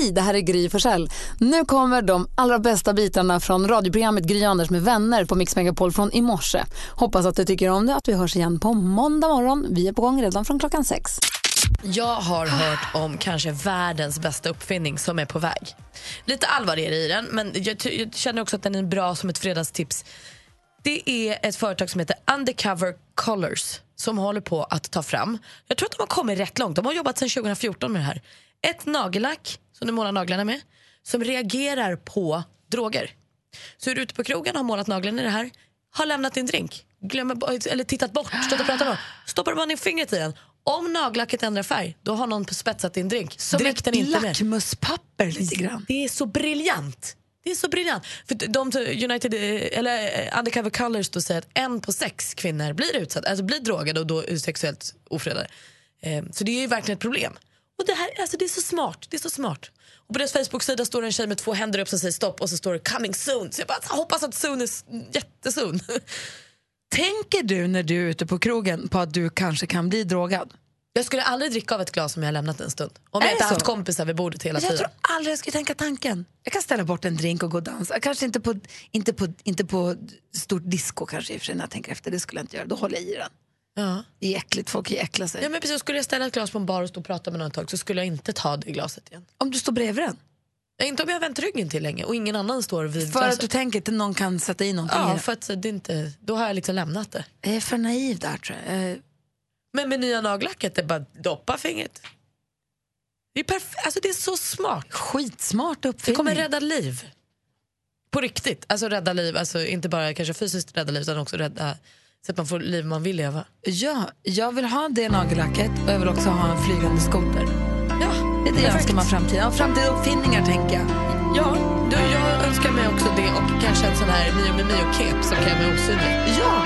Hej, det här är Gry Forssell. Nu kommer de allra bästa bitarna från radioprogrammet Gry Anders med vänner på Mix Megapol från i morse. Hoppas att du tycker om det att vi hörs igen på måndag morgon. Vi är på gång redan från klockan sex. Jag har hört om kanske världens bästa uppfinning som är på väg. Lite allvar är det i den, men jag, jag känner också att den är bra som ett fredagstips. Det är ett företag som heter Undercover Colors som håller på att ta fram. Jag tror att de har kommit rätt långt. De har jobbat sedan 2014 med det här. Ett nagellack som du målar naglarna med som reagerar på droger. Så är du ute på krogen och har målat naglarna i det här, har lämnat din drink, glömmer, eller tittat bort, stått och pratat med stoppar bara ner fingret i den. Om nagellacket ändrar färg, då har någon spetsat din drink. Som Drick den inte lackmuspapper lite grann. Det är så briljant. Det är så briljant. För de, United, eh, eller eh, Undercover Colors då säger att en på sex kvinnor blir utsatt, alltså blir drogade och då sexuellt ofredade. Eh, så det är ju verkligen ett problem. Och det här, alltså det är så smart. Det är så smart. Och på deras Facebook-sida står en tjej med två händer upp som säger stopp och så står det coming soon. Så jag bara hoppas att soon är jättesoon. Tänker du när du är ute på krogen på att du kanske kan bli drogad? Jag skulle aldrig dricka av ett glas som jag lämnat en stund. Om Är jag inte haft kompisar vid bordet hela Jag tror tiden. aldrig jag skulle tänka tanken. Jag kan ställa bort en drink och gå och dansa. Kanske inte på, inte på, inte på stort disco kanske i och för sig när jag tänker efter. Det skulle jag inte göra. Då håller jag i den. Ja. Det är äckligt, folk äckla sig. Ja, men precis, skulle jag ställa ett glas på en bar och stå och prata med någon ett tag så skulle jag inte ta det glaset igen. Om du står bredvid den. Ja, Inte om jag har vänt ryggen till länge och ingen annan står vid För glaset. att du tänker att någon kan sätta i någonting i Ja, den. för att det inte, då har jag liksom lämnat det. Jag är för naiv där tror jag. Eh, Men med nya nagellacket, det är bara doppa fingret. Det är, perf- alltså, det är så smart. Skitsmart Det uppfinning. kommer rädda liv. På riktigt. Alltså rädda liv, alltså inte bara kanske fysiskt rädda liv utan också rädda så att man får liv man vill leva. Ja, jag vill ha det nagellacket och jag vill också ha en flygande skoter. Ja, Det är det jag önskar mig av framtiden. Av framtida uppfinningar tänker jag. Ja, du, jag önskar mig också det och kanske en sån här Mio med Mio-cape som kan göra mig osynlig. Ja!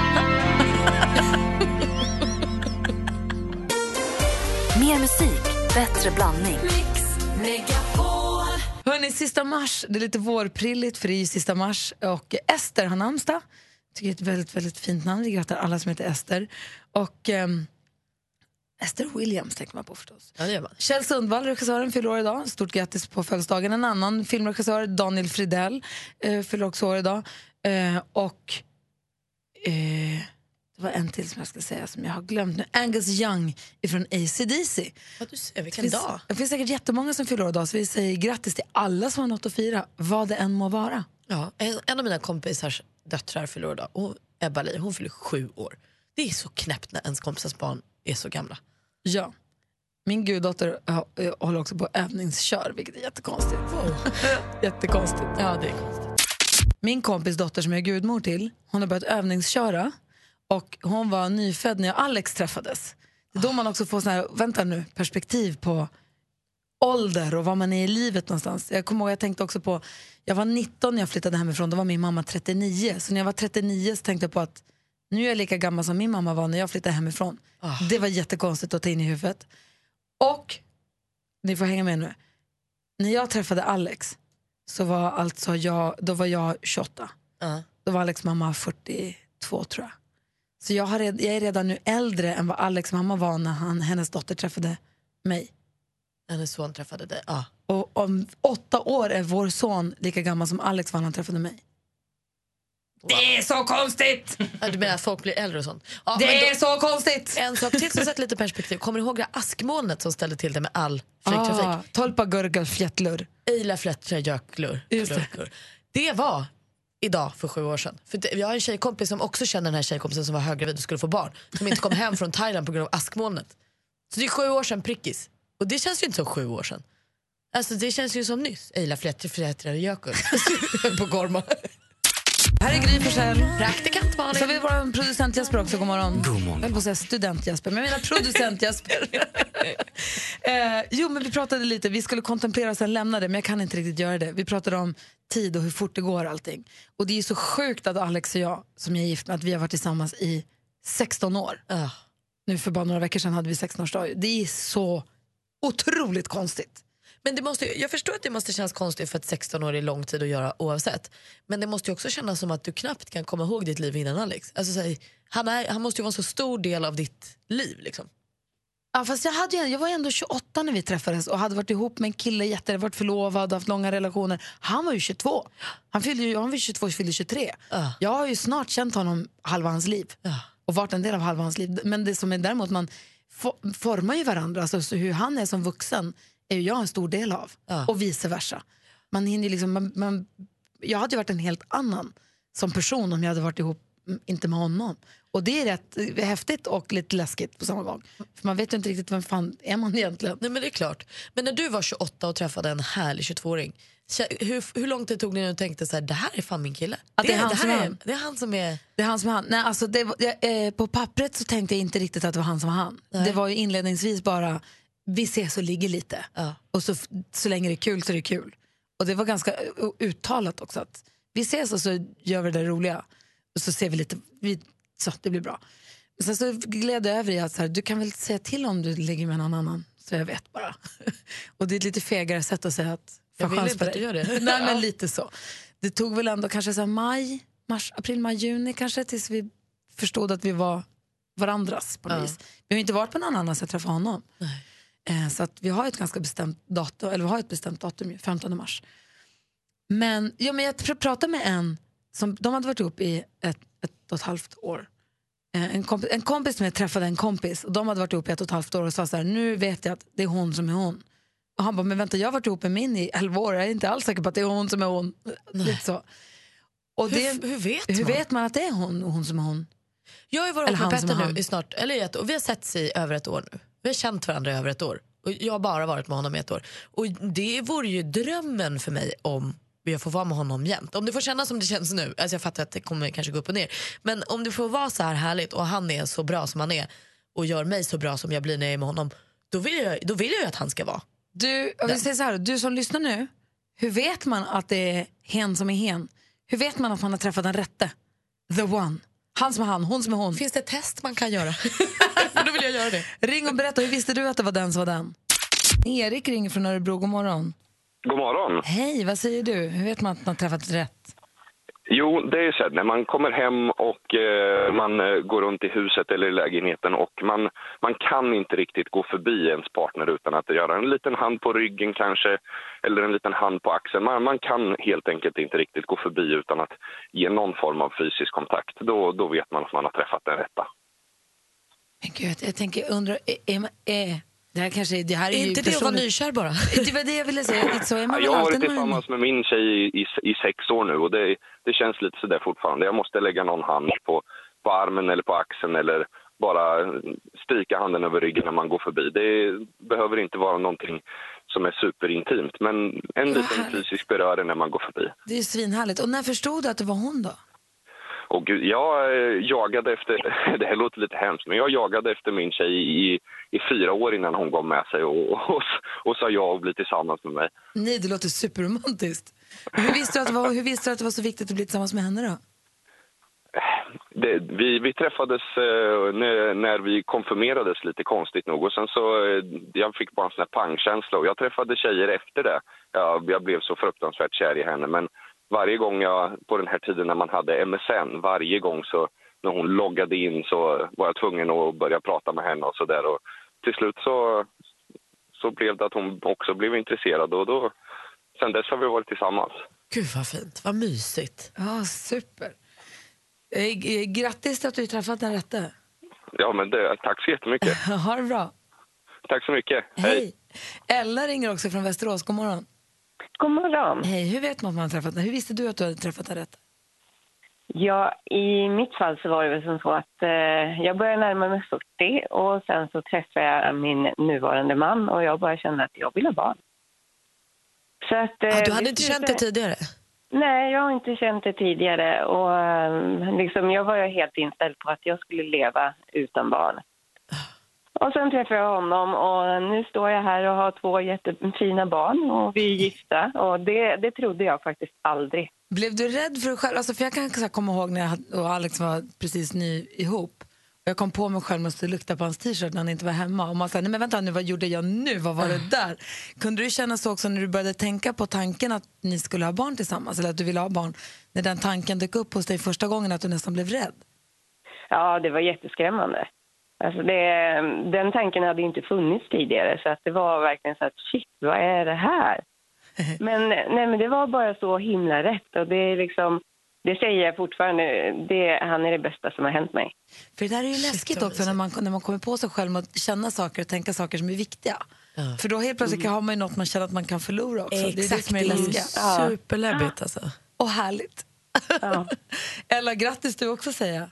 Mer musik, bättre blandning. Hörni, sista mars, det är lite vårprilligt för det är ju sista mars och Ester har namnsdag. Tycker det är ett väldigt, väldigt fint namn. Vi grattar alla som heter Ester. Och ehm, Ester Williams tänker man på förstås. Ja, det gör man. Kjell Sundvall, regissören, fyller år idag. Stort grattis på födelsedagen. En annan filmregissör, Daniel Fridell, eh, fyller också år idag. Eh, och eh, det var en till som jag ska säga som jag har glömt nu. Angus Young ifrån AC/DC. Ja, du ser, Det vilken finns, dag. det finns säkert jättemånga som fyller år idag så vi säger grattis till alla som har något att fira, vad det än må vara. Ja, en, en av mina kompisars döttrar fyller år idag. Och Ebba Li, hon fyller sju år. Det är så knäppt när ens kompisars barn är så gamla. Ja. Min guddotter eh, håller också på övningskör, vilket är jättekonstigt. jättekonstigt. Ja, det är konstigt. Min kompis dotter som jag är gudmor till, hon har börjat övningsköra och hon var nyfödd när jag Alex träffades. Det är då man också får sån här, vänta nu, perspektiv på ålder och var man är i livet någonstans. Jag kommer ihåg, jag tänkte också på, jag var 19 när jag flyttade hemifrån, då var min mamma 39. Så när jag var 39 så tänkte jag på att nu är jag lika gammal som min mamma var när jag flyttade hemifrån. Det var jättekonstigt att ta in i huvudet. Och, ni får hänga med nu, när jag träffade Alex så var alltså jag, då var jag 28. Ja. Då var Alex mamma 42 tror jag. Så jag, har jag är redan nu äldre än vad Alex mamma var när han, hennes dotter träffade mig. Hennes son träffade dig. Ja. Och om åtta år är vår son lika gammal som Alex var när han träffade mig. Det är så konstigt! Ja, Du menar att folk blir äldre och sånt? Ja, Det då- är så konstigt! En sak till som sätter lite perspektiv. Kommer du ihåg det askmolnet som ställde till det med all flygtrafik? Ah, Tolpa gurgel fjättlur. Eila Fletcher Jöklur. Det var idag för sju år sedan. För det, jag har en tjejkompis som också känner den här tjejkompisen som var höggravid och skulle få barn. Som inte kom hem från Thailand på grund av askmolnet. Så det är sju år sedan prickis. Och det känns ju inte som sju år sedan. Alltså det känns ju som nyss. Eila Fletcher Fletcher Jökull. på Gorma. Här är Gry Forssell. Praktikant Så har Malin. vi vår producent Jesper också, god morgon. God morgon. Jag höll på att säga student Jesper, men jag menar producent Jesper. eh, jo, men vi pratade lite, vi skulle kontemplera och sen lämna det, men jag kan inte riktigt göra det. Vi pratade om tid och hur fort det går allting. Och det är så sjukt att Alex och jag, som jag är gift med, att vi har varit tillsammans i 16 år. Ah. Nu för bara några veckor sedan hade vi 16-årsdag. Det är så otroligt konstigt. Men det måste, jag förstår att det måste kännas konstigt för att 16 år är lång tid att göra oavsett. Men det måste ju också kännas som att du knappt kan komma ihåg ditt liv innan Alex. Alltså, så här, han, är, han måste ju vara en så stor del av ditt liv. Liksom. Ja, fast jag, hade, jag var ändå 28 när vi träffades och hade varit ihop med en kille, jätte, varit förlovad och haft långa relationer. Han var ju 22. Han, fyllde han var 22 och fyllde 23. Ja. Jag har ju snart känt honom halva hans liv Ja. och varit en del av halva hans liv. Men det som är däremot, man fo- formar ju varandra. Alltså, så hur han är som vuxen är ju jag en stor del av. Ja. Och vice versa. Man hinner liksom, man, man, jag hade ju varit en helt annan som person om jag hade varit ihop inte med honom. Och det är rätt häftigt och lite läskigt på samma gång. För man vet ju inte riktigt vem fan är man egentligen. Nej men det är klart. Men när du var 28 och träffade en härlig 22-åring, kä- hur, hur lång tid tog det innan du tänkte så här, det här är fan min kille? Att det är han som är han? Det är han som är... Det är han som är han. Nej, alltså det, eh, på pappret så tänkte jag inte riktigt att det var han som var han. Det var ju inledningsvis bara, vi ses och ligger lite. Ja. Och så, så länge det är kul så är det kul. Och det var ganska eh, uttalat också att vi ses och så gör vi det där roliga. Och så ser vi lite, vi, så det blir bra. Men sen så gled jag över i att så här, du kan väl säga till om du ligger med någon annan så jag vet bara. och det är ett lite fegare sätt att säga att Jag vill inte att du gör det. Nej men lite så. Det tog väl ändå kanske så här maj, mars, april, maj, juni kanske tills vi förstod att vi var varandras på något Ja. vis. Vi har inte varit på någon annan sen jag träffade honom. Eh, så att vi har ett ganska bestämt datum, eller vi har ett bestämt datum, ju, 15 mars. Men, ja, men jag pr- pratade med en som de hade varit ihop i ett, ett och ett halvt år. Eh, En kompis, en kompis som jag träffade en kompis och de hade varit ihop i ett och ett halvt år och sa så här, nu vet jag att det är hon som är hon. Och han bara, men vänta jag har varit ihop med min i 11 år, jag är inte alls säker på att det är hon som är hon. Lite så. Och Hur, det, hur vet hur man? vet man att det är hon, hon som är hon? Jag har varit ihop med Petter nu i snart, eller ett, och vi har setts i över ett år nu. Vi har känt varandra i över ett år. Och jag har bara varit med honom i ett år. Och det vore ju drömmen för mig om jag får vara med honom jämt. Om det får kännas som det känns nu, alltså jag fattar att det kommer kanske gå upp och ner. Men om det får vara så här härligt och han är så bra som han är och gör mig så bra som jag blir när jag är med honom, då vill jag, då vill jag att han ska vara. Du, jag vill säga så här, du som lyssnar nu, hur vet man att det är hen som är hen? Hur vet man att man har träffat den rätte? The one. Han som är han, hon som är hon. Finns det ett test man kan göra? För då vill jag göra det. Ring och berätta, hur visste du att det var den som var den? Erik ringer från Örebro, god morgon. God morgon. Hej, vad säger du? Hur vet man att man har träffat rätt? Jo, det är så här, när man kommer hem och eh, man eh, går runt i huset eller i lägenheten och man, man kan inte riktigt gå förbi ens partner utan att göra en liten hand på ryggen kanske, eller en liten hand på axeln. Man, man kan helt enkelt inte riktigt gå förbi utan att ge någon form av fysisk kontakt. Då, då vet man att man har träffat den rätta. Men gud, jag tänker, undrar, är, är, är, det här kanske, det här är, Är ju inte det att vara nykär bara? Det var det jag ville säga, lite så är man Ja, jag har varit tillsammans med min tjej i, i, i sex år nu och det, det känns lite sådär fortfarande. Jag måste lägga någon hand på, på armen eller på axeln eller bara stryka handen över ryggen när man går förbi. Det behöver inte vara någonting som är superintimt men en liten fysisk beröring när man går förbi. Det är ju svinhärligt. Och när förstod du att det var hon då? Och jag eh, jagade efter, det här låter lite hemskt, men jag jagade efter min tjej i, i fyra år innan hon gav med sig och, och, och sa ja och bli tillsammans med mig. Nej, det låter superromantiskt. Hur visste, du att det var, hur visste du att det var så viktigt att bli tillsammans med henne då? Det, vi, vi träffades eh, när, när vi konfirmerades lite konstigt nog och sen så eh, jag fick bara en sån här pangkänsla och jag träffade tjejer efter det. Jag, jag blev så fruktansvärt kär i henne men varje gång jag, på den här tiden när man hade MSN, varje gång så när hon loggade in så var jag tvungen att börja prata med henne och så där och till slut så, så blev det att hon också blev intresserad och då, sen dess har vi varit tillsammans. Gud vad fint, vad mysigt. Ja, super. Eh, Grattis till att du träffat den rätte. Ja men det, tack så jättemycket. Ha det bra. Tack så mycket. Hej. Ella ringer också från Västerås. God morgon. God morgon. Hej, hur vet man att man träffat? Hur visste du att du hade träffat den rätte? Ja, I mitt fall så var det väl som så att eh, jag började närma mig 40 och sen så träffade jag min nuvarande man och jag bara kände att jag vill ha barn. Så att, eh, Ah, du hade vi inte känt det tidigare? Nej, jag har inte känt det tidigare och eh, liksom, jag var ju helt inställd på att jag skulle leva utan barn. Och sen träffade jag honom och nu står jag här och har två jättefina barn och vi är gifta och det, det trodde jag faktiskt aldrig. Blev du rädd för dig själv? Alltså, för jag kan så komma ihåg när jag och Alex var precis ny ihop. Och jag kom på mig själv att lukta på hans t-shirt när han inte var hemma. Och man sa, nej men vänta nu, vad gjorde jag nu? Vad var det där? Kunde du känna så också när du började tänka på tanken att ni skulle ha barn tillsammans? Eller att du ville ha barn? När den tanken dök upp hos dig första gången att du nästan blev rädd? Ja, det var jätteskrämmande. Alltså det, den tanken hade inte funnits tidigare så att det var verkligen så att shit, vad är det här? Men, nej, men det var bara så himla rätt och det är liksom, det säger jag fortfarande, det, han är det bästa som har hänt mig. För det där är ju läskigt också när man, när man kommer på sig själv att känna saker och tänka saker som är viktiga. För då helt plötsligt har man ju något man känner att man kan förlora också. Det är det som är det läskiga. Superläbbigt alltså. Och härligt. Ja. Ella, grattis du också säga.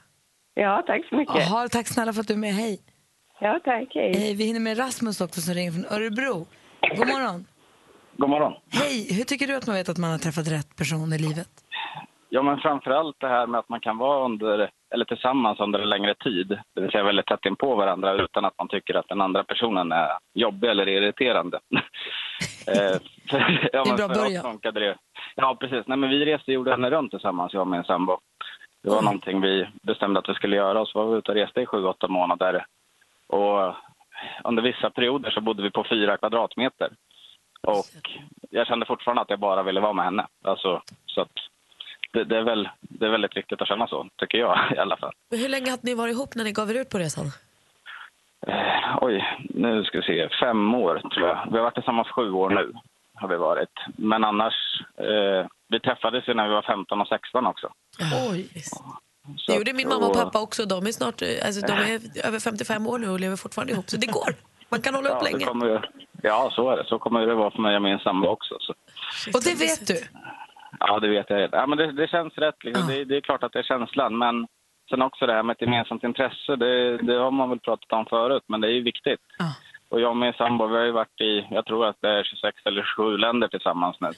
Ja, tack så mycket. Aha, tack snälla för att du är med. Hej. Ja, tack. Hej. Hej. Vi hinner med Rasmus också som ringer från Örebro. God morgon. God morgon. Hej. Hur tycker du att man vet att man har träffat rätt person i livet? Ja, men framförallt det här med att man kan vara under, eller tillsammans under en längre tid, det vill säga väldigt tätt in på varandra utan att man tycker att den andra personen är jobbig eller irriterande. Eh, ja, Det är en bra början. Ja, precis. Nej, men vi reste jorden runt tillsammans, jag och min sambo. Det var någonting vi bestämde att vi skulle göra och så var vi ute och reste i sju, åtta månader. Och under vissa perioder så bodde vi på fyra kvadratmeter. Och jag kände fortfarande att jag bara ville vara med henne. Alltså, så det, det, är väl, det är väldigt viktigt att känna så, tycker jag i alla fall. Hur länge hade ni varit ihop när ni gav er ut på resan? Eh, oj, nu ska vi se. Fem år tror jag. Vi har varit tillsammans sju år nu. har vi varit. Men annars, eh, vi träffades ju när vi var 15 och 16 också. Oj. Så Det gjorde min mamma och pappa också. De är snart eh, alltså, de är över 55 år nu och lever fortfarande ihop. Så det går. Man kan hålla upp Ja, länge. kommer, ja, så är det. Så kommer det vara för mig och min sambo också. Så. Och det vet du? Ja, det vet jag. redan. Ja, men det, det känns rätt. Liksom. Det, det är klart att det är känslan. Men sen också det här med ett gemensamt intresse. Det, det har man väl pratat om förut, men det är ju viktigt. Ja. Och jag och min sambo, vi har ju varit i, jag tror att det är 26 eller 27 länder tillsammans nu.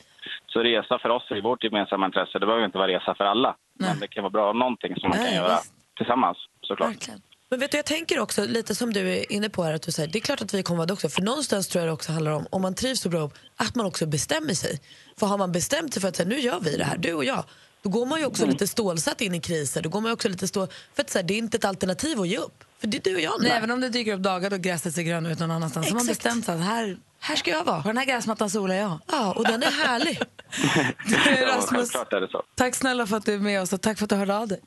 Så resa för oss är vårt gemensamma intresse. Det behöver ju inte vara resa för alla. Men det kan vara bra någonting som man Nej, kan göra visst. tillsammans, såklart. Verkligen. Men vet du, jag tänker också lite som du är inne på här, att du säger, det är klart att vi kommer vara det också. För någonstans tror jag det också handlar om, om man trivs så bra att man också bestämmer sig. För har man bestämt sig för att säga, nu gör vi det här, du och jag, då går man ju också lite stålsatt in i kriser. Då går man också lite stå, för att säga, det är inte ett alternativ att ge upp. För det är du och jag. Nej, även om det dyker upp dagar då gräset ser grönt ut någon annanstans. Så har man Exakt. bestämt sig att här, Här ska jag vara. på den här gräsmattan solar jag. Ja, och den är härlig. Ja, Rasmus, självklart är det så. tack snälla för att du är med oss och tack för att du hörde av dig.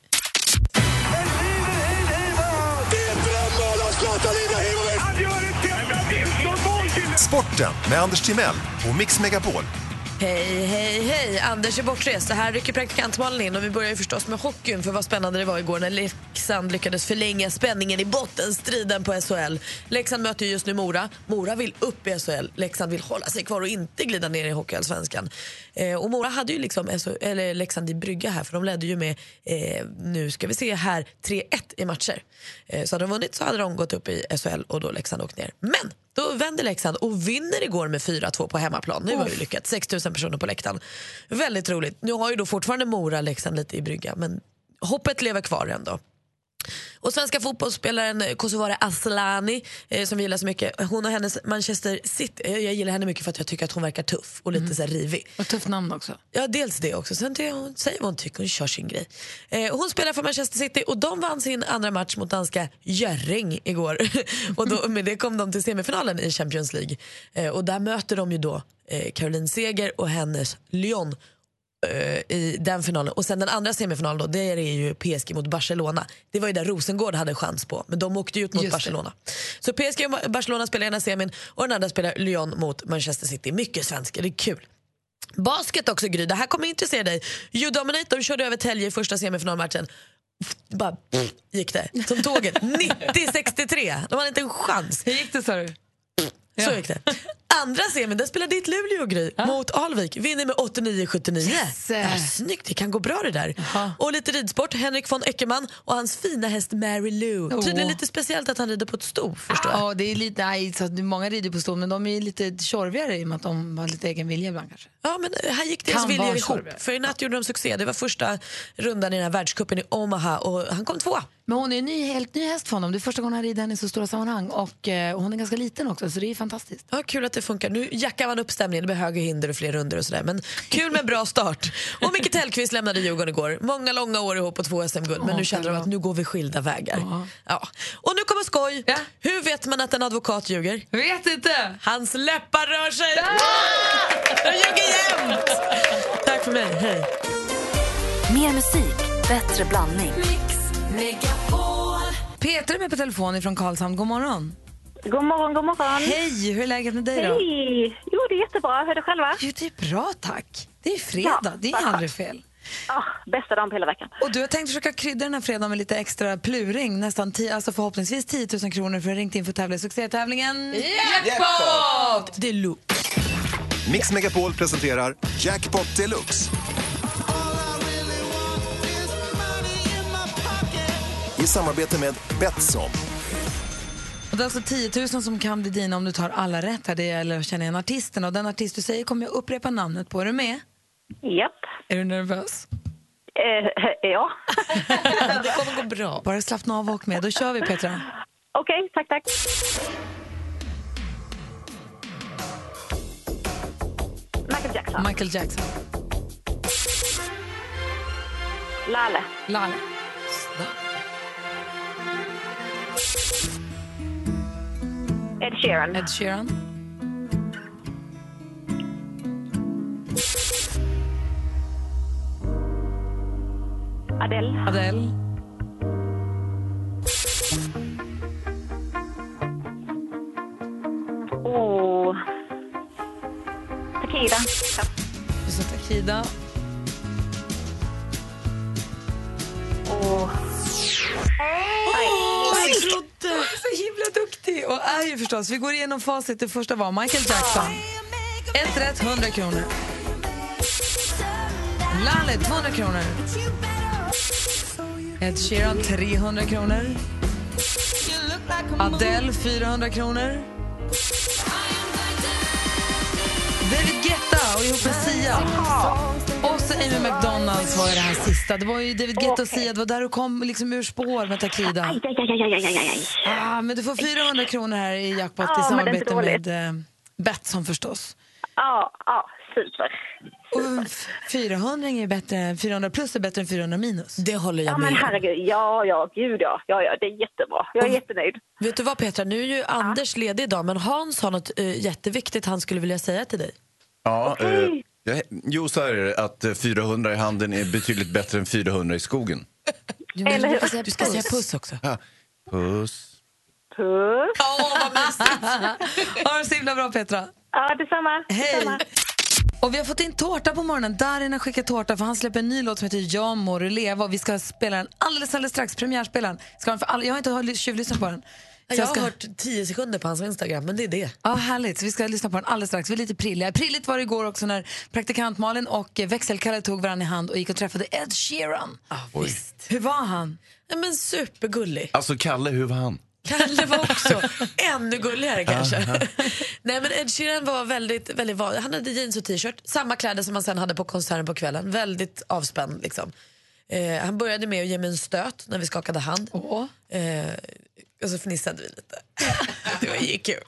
Sporten med Anders Timell och Mix Megapol. Hej, hej, hej! Anders är bortrest. Det här rycker praktikantmalen in och vi börjar ju förstås med hockeyn för vad spännande det var igår när Leksand lyckades förlänga spänningen i bottenstriden på SHL. Leksand möter ju just nu Mora. Mora vill upp i SHL. Leksand vill hålla sig kvar och inte glida ner i Hockeyallsvenskan. Eh, och Mora hade ju liksom SHL, eller Leksand i brygga här för de ledde ju med, eh, nu ska vi se här, 3-1 i matcher. Eh, så hade de vunnit så hade de gått upp i SHL och då Leksand åkt ner. Men då vänder Leksand och vinner igår med 4-2 på hemmaplan. Det var ju lyckat. 6 000 personer på läktaren. Väldigt roligt. Nu har ju då fortfarande Mora Leksand lite i brygga men hoppet lever kvar ändå. Och svenska fotbollsspelaren Kosovare Asllani, eh, som vi gillar så mycket, hon och hennes Manchester City, eh, jag gillar henne mycket för att jag tycker att hon verkar tuff och lite så här rivig. Och tufft namn också. Ja, dels det också. Sen det hon säger vad hon tycker, hon kör sin grej. Eh, hon spelar för Manchester City och de vann sin andra match mot danska Jörring igår. och då, med det kom de till semifinalen i Champions League. Eh, och där möter de ju då eh, Caroline Seger och hennes Lyon eh, i den finalen. Och sen den andra semifinalen då, det är ju PSG mot Barcelona. Det var ju där Rosengård hade chans på, men de åkte ju ut mot Just det. Barcelona. Så PSG och Barcelona spelar ena semin och den andra spelar Lyon mot Manchester City. Mycket svenska, det är kul. Basket också Gry, det här kommer intressera dig. You Dominate, de körde över Tälje i första semifinalmatchen. Bara pff, gick det, som tåget. 90-63, de hade inte en chans. Hur gick det sa du? Så gick det. Andra semin, där spelar ditt Luleå Gry mot Alvik. Vinner med 89-79. Ja, snyggt, det kan gå bra det där. Och lite ridsport, Henrik von Eckermann och hans fina häst Mary Lou. Tydligen Åh. lite speciellt att han rider på ett sto, förstår jag. Ja, det är lite, nej, så att många rider på stol, men de är lite tjorvigare i och med att de har lite egen vilja ibland kanske. Ja, men här gick deras viljor vara ihop. För i natt gjorde de succé. Det var första rundan i den här världscupen i Omaha och han kom tvåa. Men hon är en ny, helt ny häst för honom. Det är första gången han rider henne i så stora sammanhang och eh, hon är ganska liten också så det är fantastiskt. Ja, kul att det funkar. Nu jackar man upp stämningen. Det blir högre hinder och fler runder och sådär. Men kul med bra start. Och Micke Tellqvist lämnade Djurgården igår. Många långa år ihop och två SM-guld. Men nu känner de att nu går vi skilda vägar. Ja. Och nu kommer skoj. Ja. Hur vet man att en advokat ljuger? Vet inte! Hans läppar rör sig. De ljuger jämt. Tack för mig. Hej. Mer musik, bättre blandning. Petra är med på telefon från Karlshamn. God morgon. God morgon, god morgon. Hej, hur är läget med dig då? Hej! Jo, det är jättebra. Hur är det själva? Jo, det är bra tack. Det är fredag, Ja, det är aldrig fel. Ja, bästa dagen på hela veckan. Och du har tänkt försöka krydda den här fredagen med lite extra pluring, nästan 10, alltså förhoppningsvis 10 000 kronor för att ringt in för att tävla i succétävlingen Jackpot! Deluxe. Mix Megapol presenterar Jackpot Deluxe. I samarbete med Betsson. Och det är alltså 10 000 som kan bli dina om du tar alla rätt här. Det gäller att känna igen artisten och den artist du säger kommer jag upprepa namnet på. Är du med? Japp. Är du nervös? Eh, ja. Det kommer gå bra. Bara slappna av och åk med. Då kör vi Petra. Okej, tack, tack. Jackson. Michael Jackson. Lale. Lale. Ed Sheeran. Ed Sheeran. Adele. Adele. Förstås. Vi går igenom facit. Det första var Michael Jackson. Ett rätt, 100 kronor. Laleh, 200 kronor. Ed Sheeran, 300 kronor. Adele, 400 kronor. David Guetta och ihop med Sia. Och så Amy McDonalds var ju det här sista. Det var ju David Guetta och Sia, det var där du kom liksom ur spår med Takida. Aj, aj, aj, aj, aj, aj, aj. Ah, men du får 400 kronor här i jackpot Ja, i samarbete med eh, Betsson förstås. Ja, ja, super. Och f- 400 är bättre, 400 plus är bättre än 400 minus. Det håller jag Ja, med men herregud. Ja, ja, gud ja. Ja, ja, det är jättebra. Jag är jättenöjd. Vet du vad Petra, nu är ju Anders ledig idag men Hans har något eh, jätteviktigt han skulle vilja säga till dig. Ja, Okej. eh, jo, så är det att eh, 400 i handen är betydligt bättre än 400 i skogen. Jo, men Eller du får säga Du ska säga puss. också. Ja. Puss. Puss. Åh, vad mysigt! Ha det så himla bra Petra. Ja, detsamma. Hej! detsamma. Och vi har fått in tårta på morgonen. Darin har skickat tårta för han släpper en ny låt som heter Jag må du leva och vi ska spela den alldeles, alldeles strax. Premiärspelaren. Ska den för alla, jag har inte hört- tjuvlyssnat på den. Så Jag har ska- hört 10 sekunder på hans Instagram men det är det. Ja, härligt. Så vi ska lyssna på den alldeles strax. Vi är lite prilliga. Prilligt var det igår också när praktikant Malin och växelkalle tog varandra i hand och gick och träffade Ed Sheeran. visst. Hur var han? Ja, men supergullig. Alltså, Kalle, hur var han? Kalle var också ännu gulligare kanske. Nej men Ed Sheeran var väldigt, väldigt vanlig. Han hade jeans och t-shirt, samma kläder som han sen hade på konserten på kvällen. Väldigt avspänd liksom. Eh, han började med att ge mig en stöt när vi skakade hand. Åh. Eh, och så fnissade vi lite. det var ju kul.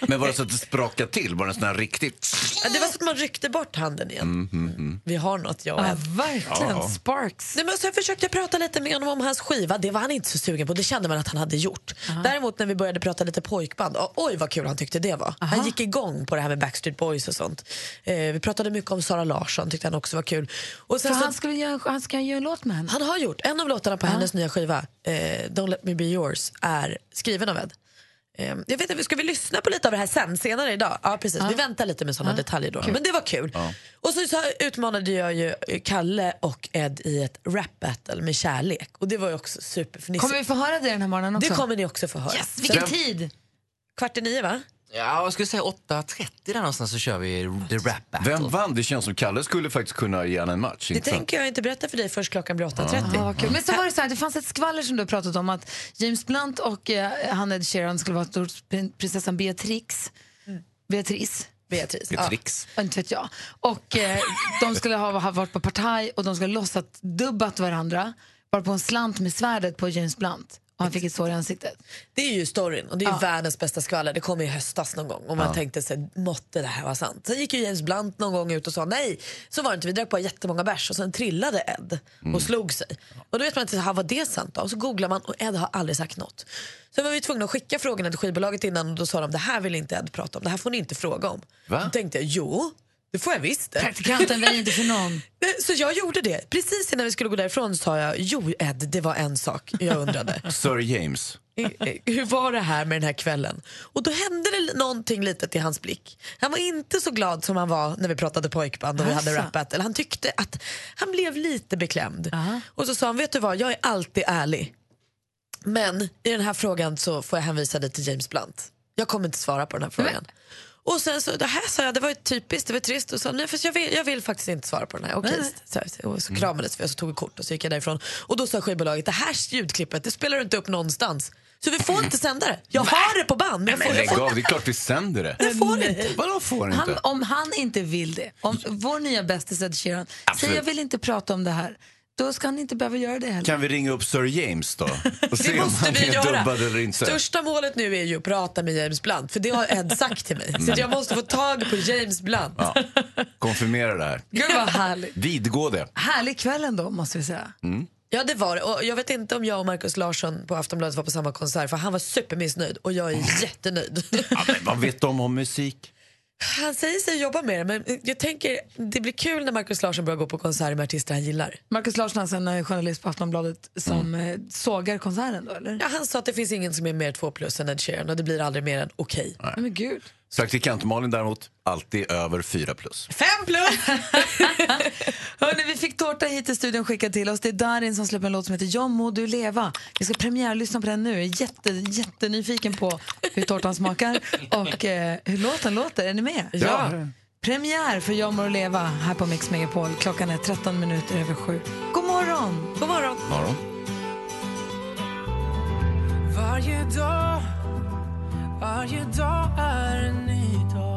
Men var det så att det sprakade till? Var det sån här riktigt... Ja, det var så att man ryckte bort handen igen. Vi har något jag och Ja, verkligen. Sparks. Nej, men sen försökte jag prata lite med honom om hans skiva. Det var han inte så sugen på. Det kände man att han hade gjort. Däremot när vi började prata lite pojkband, oj vad kul han tyckte det var. Han gick igång på det här med Backstreet Boys och sånt. Eh, vi pratade mycket om Sara Larsson, tyckte han också var kul. Och sen Så han, skulle göra, han ska göra en låt med henne? han har gjort en av låtarna på hennes nya skiva, eh, Don't let me be yours, är skriven av Ed. Eh, jag vet inte, ska vi lyssna på lite av det här sen, senare idag? Ja precis, vi väntar lite med sådana detaljer då. Men det var kul. Och så, så utmanade jag ju Kalle och Ed i ett rap battle med kärlek. Och det var ju också superfnissigt. Kommer vi få höra det den här morgonen också? Det kommer ni också få höra. Yes, vilken tid! Kvart i nio va? Ja, jag skulle säga 8.30 där någonstans så kör vi The Rap Battle. Vem vann? Det känns som Kalle skulle faktiskt kunna ge en match. Det tänker jag inte berätta för dig först klockan blir 8.30. Ja, kul. Men så var det så här, det fanns ett skvaller som du har pratat om att James Blunt och eh, han Ed Sheeran skulle vara hos prin- prinsessan Beatrix. Beatrice. Beatrice. Är tricks. Ja, Inte vet jag. Och eh, de skulle ha, ha varit på partaj och de skulle ha låtsat dubbat varandra. Bara på en slant med svärdet på James Blunt. Och han fick ett sår i ansiktet. Det är ju storyn och det är ju världens bästa skvaller. Det kom i höstas någon gång och man tänkte sig, måtte det här vara sant? Sen gick ju James Blunt någon gång ut och sa nej, så var det inte. Vi drack bara jättemånga bärs och sen trillade Ed och slog sig. Och då vet man inte, "Ha, var det sant då? Och så googlar man och Ed har aldrig sagt något. Så var vi tvungna att skicka frågorna till skivbolaget innan och då sa de, det här vill inte Ed prata om, det här får ni inte fråga om. Va? Då tänkte jag, jo, Det får jag visst. Praktikanten väjer inte för någon. Så jag gjorde det. Precis innan vi skulle gå därifrån sa jag, jo Ed, det var en sak jag undrade. Sir James. Hur var det här med den här kvällen? Och då hände det någonting litet i hans blick. Han var inte så glad som han var när vi pratade pojkband och vi hade Asså. rap battle. Han tyckte att han blev lite beklämd. Och så sa han, vet du vad, jag är alltid ärlig. Men i den här frågan så får jag hänvisa dig till James Blunt. Jag kommer inte svara på den här frågan. Och sen så, det här sa jag, det var ju typiskt, det var trist. Och så, nej, för jag, vill, jag vill faktiskt inte svara på den här. Okej, så, och så kramades vi och så tog vi kort och så gick jag därifrån. Och då sa skivbolaget, det här ljudklippet det spelar du inte upp någonstans. Så vi får inte sända det. Jag har det på band men jag får, jag får, av, det är klart vi sänder det. jag får inte. Vadå får Han, inte? om han inte vill det, om vår nya bästis Ed Sheeran säger jag vill inte prata om det här, då ska han inte behöva göra det heller. Kan vi ringa upp Sir James då? Och Det se om måste vi göra. Största målet nu är ju att prata med James Blunt för det har Ed sagt till mig. Så att jag måste få tag på James Blunt. Ja. Konfirmera det här. Gud vad härligt. Vidgå det. Härlig kväll ändå måste vi säga. Ja det var det. Och jag vet inte om jag och Markus Larsson på Aftonbladet var på samma konsert för han var supermissnöjd och jag är jättenöjd. Ja, men vad vet de om musik? Han säger sig jobba med det men jag tänker det blir kul när Markus Larsson börjar gå på konserter med artister han gillar. Markus Larsson alltså en journalist på Aftonbladet som eh, sågar konserten då eller? Ja, han sa att det finns ingen som är mer två plus än Ed Sheeran och det blir aldrig mer än okej. Nej, Men gud. Praktikant Malin däremot, alltid över fyra plus. Fem plus! Hörrni, vi fick tårta hit till studion skickad till oss. Det är Darin som släpper en låt som heter Jag må du leva. Vi ska premiärlyssna på den nu. Jag är jätte, jättenyfiken på hur tårtan smakar och eh, hur låten låter. Är ni med? Ja. Premiär för Jag må du leva här på Mix Megapol. Klockan är 13 minuter över sju. God morgon! God morgon. Morgon. Varje dag, varje dag är en ny dag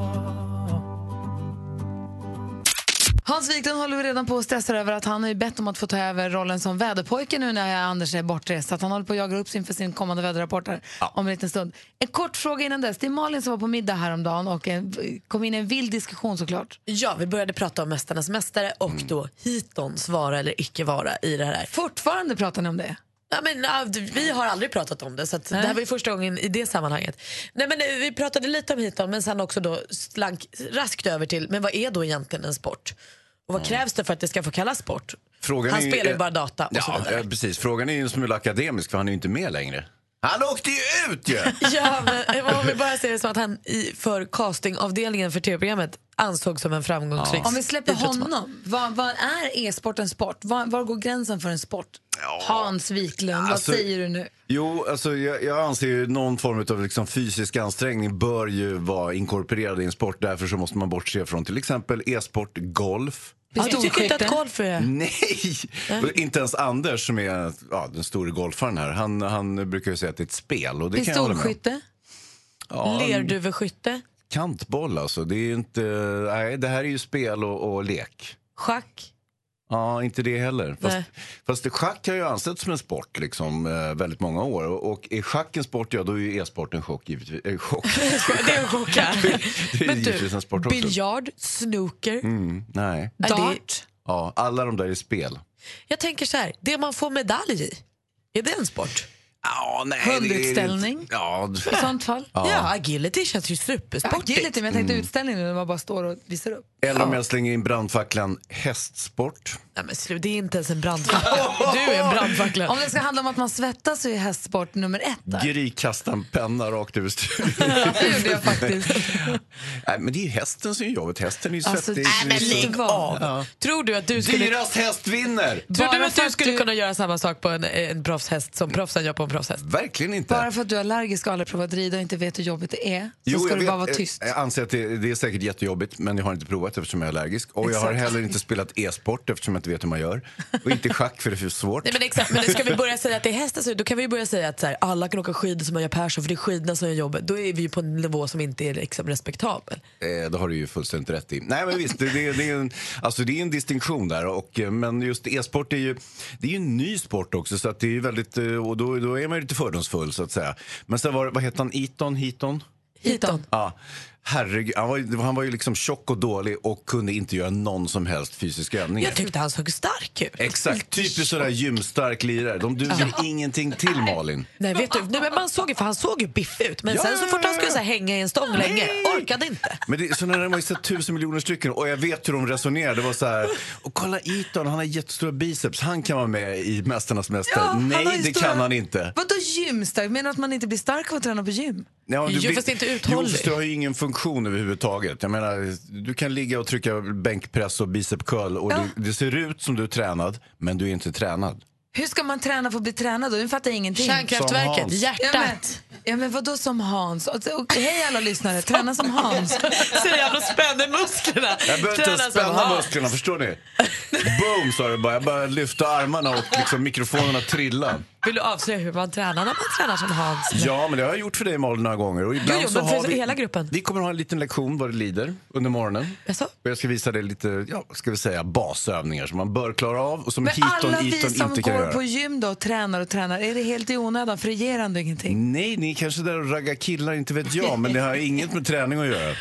Hans Wiklund håller vi redan på att stressa över att han har ju bett om att få ta över rollen som väderpojke nu när Anders är bortrest. Så att han håller på att jaga upp sig inför sin kommande väderrapport här om en liten stund. En kort fråga innan dess. Det är Malin som var på middag häromdagen och eh, kom in i en vild diskussion såklart. Ja, vi började prata om Mästarnas mästare och då Hitons vara eller icke vara i det här. Fortfarande pratar ni om det? Ja, men, vi har aldrig pratat om det, så att det här var ju första gången i det sammanhanget. Nej, men, eh, vi pratade lite om Hiton men sen också då slank raskt över till men vad är då egentligen en sport? Och vad krävs det för att det ska få kallas sport? Frågan Han är spelar ju bara data och så Ja, vidare. eh, precis. Frågan är ju en smula akademisk för han är ju inte med längre. Han åkte ju ut ju! Ja, men om vi bara ser det som att han i, för castingavdelningen för tv-programmet ansågs som en framgångsrik Om vi släpper honom, vad, vad är e-sport en sport? Var, var går gränsen för en sport? Hans Wiklund, vad Alltså- säger du nu? Jo, alltså jag, jag anser ju någon form av liksom fysisk ansträngning bör ju vara inkorporerad i en sport. Därför så måste man bortse från till exempel e-sport, golf. Ja, du tycker inte att golf är... Nej! Inte ens Anders som är ja, den stora golfaren här. Han, han brukar ju säga att det är ett spel. Och det. Pistolskytte? Ja, Lerduveskytte? Kantboll alltså. Det är inte... Nej, det här är ju spel och, och lek. Schack? Ja, inte det heller. Fast, Nej. fast schack har ju ansetts som en sport liksom, eh, väldigt många år. Och, och är schack en sport, ja då är ju e-sport en chock givetvis. Eh, chock. det är en chock det är Men givetvis en sport du, också. biljard, snooker, Mm, nej. dart. Ja, alla de där är spel. Jag tänker så här, det man får medalj i, är det en sport? Ja, nej, Hundutställning? Ja, I sånt fall? Ja, agility känns ju supersportigt. Agility, men jag tänkte Mm. utställning när man bara står och visar upp. Eller om jag slänger in brandfacklan hästsport. Nej, men slut, det är inte ens en brandfackla. Du är en brandfackla. Om det ska handla om att man svettas så är hästsport nummer ett där. Gry kastar en penna rakt över studion. det gjorde jag faktiskt. nej, men det är ju hästen som är jobbet. Hästen är ju Alltså, svettig. Nej, men lägg av. Ja. Tror du att du skulle... Dyrast häst vinner! Tror du Bara att för du att skulle du- kunna göra samma sak på en, en proffshäst som proffsen gör på en proffshäst? Verkligen inte. Bara för att du är allergisk och aldrig provat rida och inte vet hur jobbigt det är så ska jag du bara vet. vara tyst. Jag anser att det, det är säkert jättejobbigt, men jag har inte provat eftersom jag är allergisk. Och jag har Exakt. heller inte spelat e-sport eftersom jag inte vet hur man gör. Och inte schack för det är för svårt. Nej men exakt, men ska vi börja säga att det är hästen så då kan vi börja säga att så här, alla kan åka skidor som man gör Persson för det är skidorna som gör jobbet. Då är vi ju på en nivå som inte är liksom respektabel. Eh, det har du ju fullständigt rätt i. Nej men visst, det, det, det, är, en, alltså, det är en distinktion där. Och, eh, men just e-sport är ju, det är ju en ny sport också. Så att det är väldigt, eh, och då, då är man ju lite fördomsfull så att säga. Men sen var vad heter han, Eton? Heaton? Hiton. Ja, herregud, han var, ju- han var ju liksom tjock och dålig och kunde inte göra någon som helst fysisk övning. Jag tyckte han såg stark ut. Exakt, typiskt sådär gymstark lirare. De duger ingenting till Malin. Nej, vet du, nej, men man såg ju, för han såg ju biffig ut men Ja, sen ja, så fort ja, han skulle ja. så här, hänga i en stång länge, orkade inte. Men det, där har man ju sett tusen miljoner stycken och jag vet hur de resonerar. Det var så här, och kolla Eton, han har jättestora biceps, han kan vara med i Mästarnas mästare. Ja, Nej, det stora- kan han inte. Vadå gymstark? Menar du att man inte blir stark av att träna på gym? Ja, Jo, blir- fast inte Jo, uthållig. fast du har ju ingen funktion överhuvudtaget. Jag menar, du kan ligga och trycka bänkpress och bicep curl och Ja. det, det ser ut som du är tränad, men du är inte tränad. Hur ska man träna för att bli tränad då? Nu fattar jag ingenting. Kärnkraftverket, hjärtat. Ja men, ja, men vadå som Hans? Och, och, hej alla lyssnare, träna som Hans. Säger han och spänner musklerna. Jag behöver inte spänna musklerna, förstår ni? Boom sa det bara. Jag bara lyfte armarna och liksom mikrofonerna trillade. Vill du avslöja hur man tränar när man tränar som Hans? Ja, men det har jag gjort för dig Malin några gånger. Och ibland Jo, jo, så men för har vi, hela gruppen. Vi kommer ha en liten lektion vad det lider under morgonen. Jaså? Och jag ska visa dig lite, ja, ska vi säga, basövningar som man bör klara av och som Men Hiton alla vi som inte kan går göra. på gym då och tränar och tränar, är det helt i onödan? För det ger ändå ingenting. Nej, ni är kanske där och raggar killar, inte vet jag. Men det har inget med träning att göra.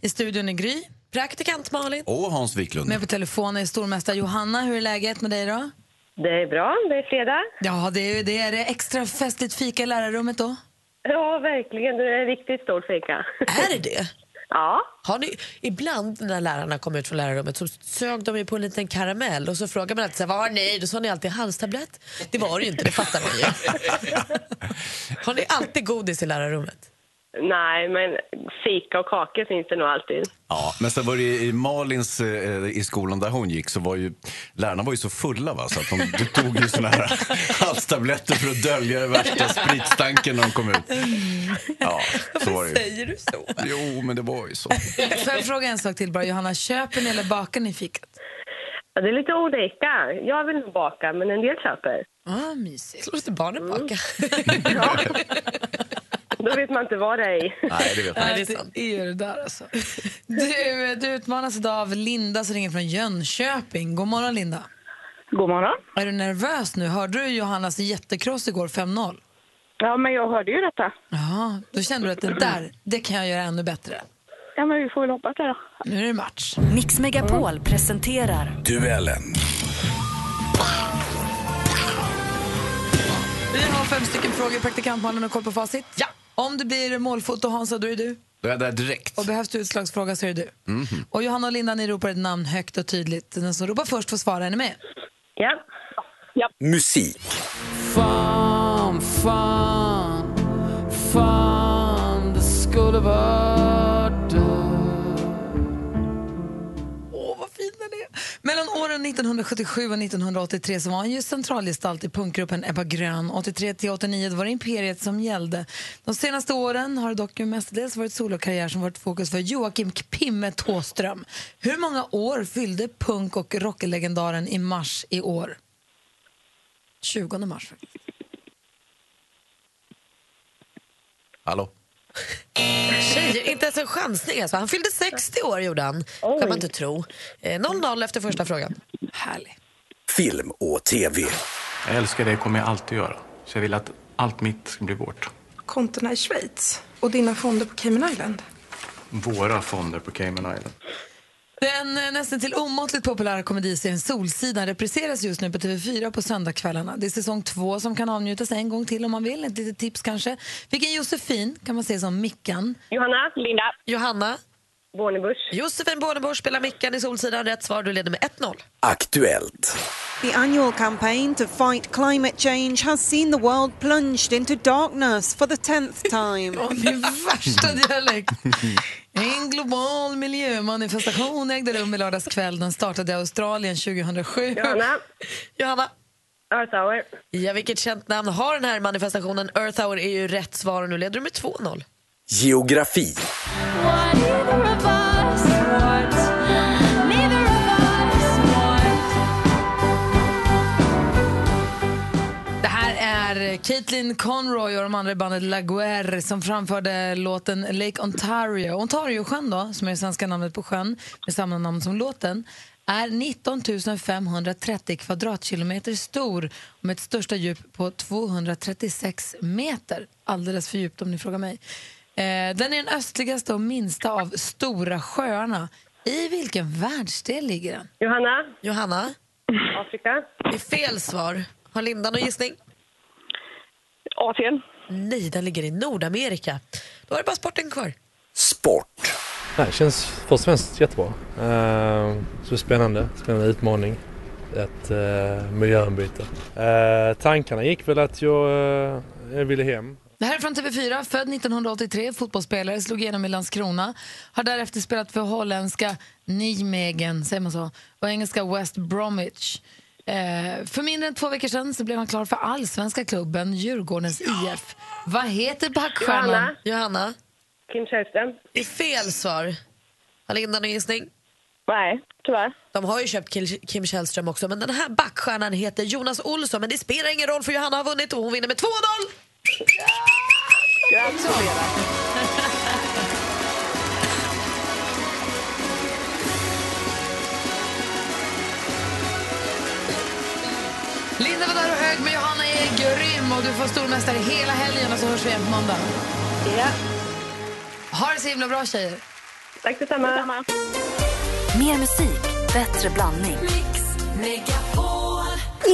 I studion är Gry. Praktikant Malin. Och Hans Wiklund. Med på telefon är stormästare Johanna. Hur är läget med dig då? Det är bra, det är fredag. Ja, det är, det är det extra festligt fika i lärarrummet då. Ja, verkligen. Det är riktigt stort fika. Är det det? Ja. Har ni, ibland när lärarna kom ut från lärarrummet så sög de ju på en liten karamell och så frågar man alltid vad har ni? Då sa ni alltid halstablett. Det var det ju inte, det fattar man ju. har ni alltid godis i lärarrummet? Nej, men fika och kakor finns det nog alltid. Ja, men sen var det i Malins, eh, i skolan där hon gick, så var ju lärarna var ju så fulla va, så att de, de tog ju såna här halstabletter för att dölja den värsta spritstanken när de kom ut. Ja, så var det ju. Säger du så? Jo, men det var ju så. Får jag fråga en sak till bara, Johanna? Köper ni eller bakar ni fikat? Ja, det är lite olika. Jag vill nog baka, men en del köper. Ah, mysigt. Låter barnen baka? Ja. Då vet man inte vad det är i. Nej, det vet man. Nej, det är sant. Det är det där alltså. Du, du utmanas idag av Linda som ringer från Jönköping. God morgon Linda. God morgon. Är du nervös nu? Hörde du Johannas jättekross igår 5-0? Ja, men jag hörde ju detta. Ja, då kände du att det där, det kan jag göra ännu bättre. Ja, men vi får väl hoppas det då. Nu är det match. Mix Megapol presenterar Duellen. Vi har fem stycken frågor. Praktikantmannen har koll på facit. Ja. Om det blir målfoto Hansa, då är det du. Då är jag där direkt. Och behövs det utslagsfråga så är det du. Och Johanna och Linda, ni ropar ett namn högt och tydligt. Den som ropar först får svara. Är ni med? Ja. Musik. Fan, fan, fan, det skulle varit Mellan åren 1977 och 1983 så var han ju centralgestalt i punkgruppen Ebba Grön. 83 till 89 var det Imperiet som gällde. De senaste åren har det dock mestadels varit solokarriär som varit fokus för Joakim Pimme Tåström. Hur många år fyllde punk och rocklegendaren i mars i år? 20 mars. faktiskt. Hallå? Tjejer, inte ens en chansning. Alltså. Han fyllde 60 år, gjorde han. kan man inte tro. Eh, 0-0 efter första frågan. Härlig. Film och TV. Jag älskar dig kommer jag alltid göra. Så jag vill att allt mitt ska bli vårt. kontona i Schweiz och dina fonder på Cayman Island. Våra fonder på Cayman Island. Den eh, nästan till omåttligt populära komediserien Solsidan repriseras just nu på TV4 på söndagskvällarna. Det är säsong två som kan avnjutas en gång till om man vill. Ett litet tips kanske. Vilken Josefin kan man se som Mickan? Johanna, Linda, Johanna, Bornebusch. Josefin Bornebusch spelar Mickan i Solsidan. Rätt svar, du leder med 1-0. Aktuellt. The annual campaign to fight climate change has seen the world plunged into darkness for the tenth time. Åh, min värsta dialekt! En global miljömanifestation ägde rum i lördags kväll. Den startade i Australien 2007. Johanna, Johanna, Earth Hour. ja, vilket känt namn har den här manifestationen? Earth Hour är ju rätt svar och nu leder du med 2-0. Geografi. Caitlin Conroy och de andra i bandet La Guerre som framförde låten Lake Ontario. Ontario-sjön då, som är det svenska namnet på sjön med samma namn som låten, är 19 530 kvadratkilometer stor med ett största djup på 236 meter. Alldeles för djupt om ni frågar mig. Eh, den är den östligaste och minsta av Stora sjöarna. I vilken världsdel ligger den? Johanna? Johanna? Afrika? Det är fel svar. Har Linda någon gissning? Asien? Nej, den ligger i Nordamerika. Då är det bara sporten kvar. Sport. Det känns först och främst jättebra. Uh, så spännande, spännande utmaning. Ett uh, miljöombyte. Uh, tankarna gick väl att jag, uh, jag ville hem. Det här är från TV4, född 1983, fotbollsspelare, slog igenom i Landskrona. Har därefter spelat för holländska Nijmegen, säger man så, och engelska West Bromwich. Eh, för mindre än två veckor sedan så blev han klar för allsvenska klubben Djurgårdens IF. Vad heter backstjärnan? Johanna? Johanna? Kim Källström? Det är fel svar. Har Linda någon gissning? Nej, tyvärr. De har ju köpt Kim Källström också, men den här backstjärnan heter Jonas Olsson. Men det spelar ingen roll för Johanna har vunnit och hon vinner med 2-0! Gratulerar. Där och hög, men Johanna är grym och du får stormästare hela helgen och så hörs vi igen på måndag. Ja. Ha det så himla bra tjejer. Tack detsamma. Mer musik, bättre blandning.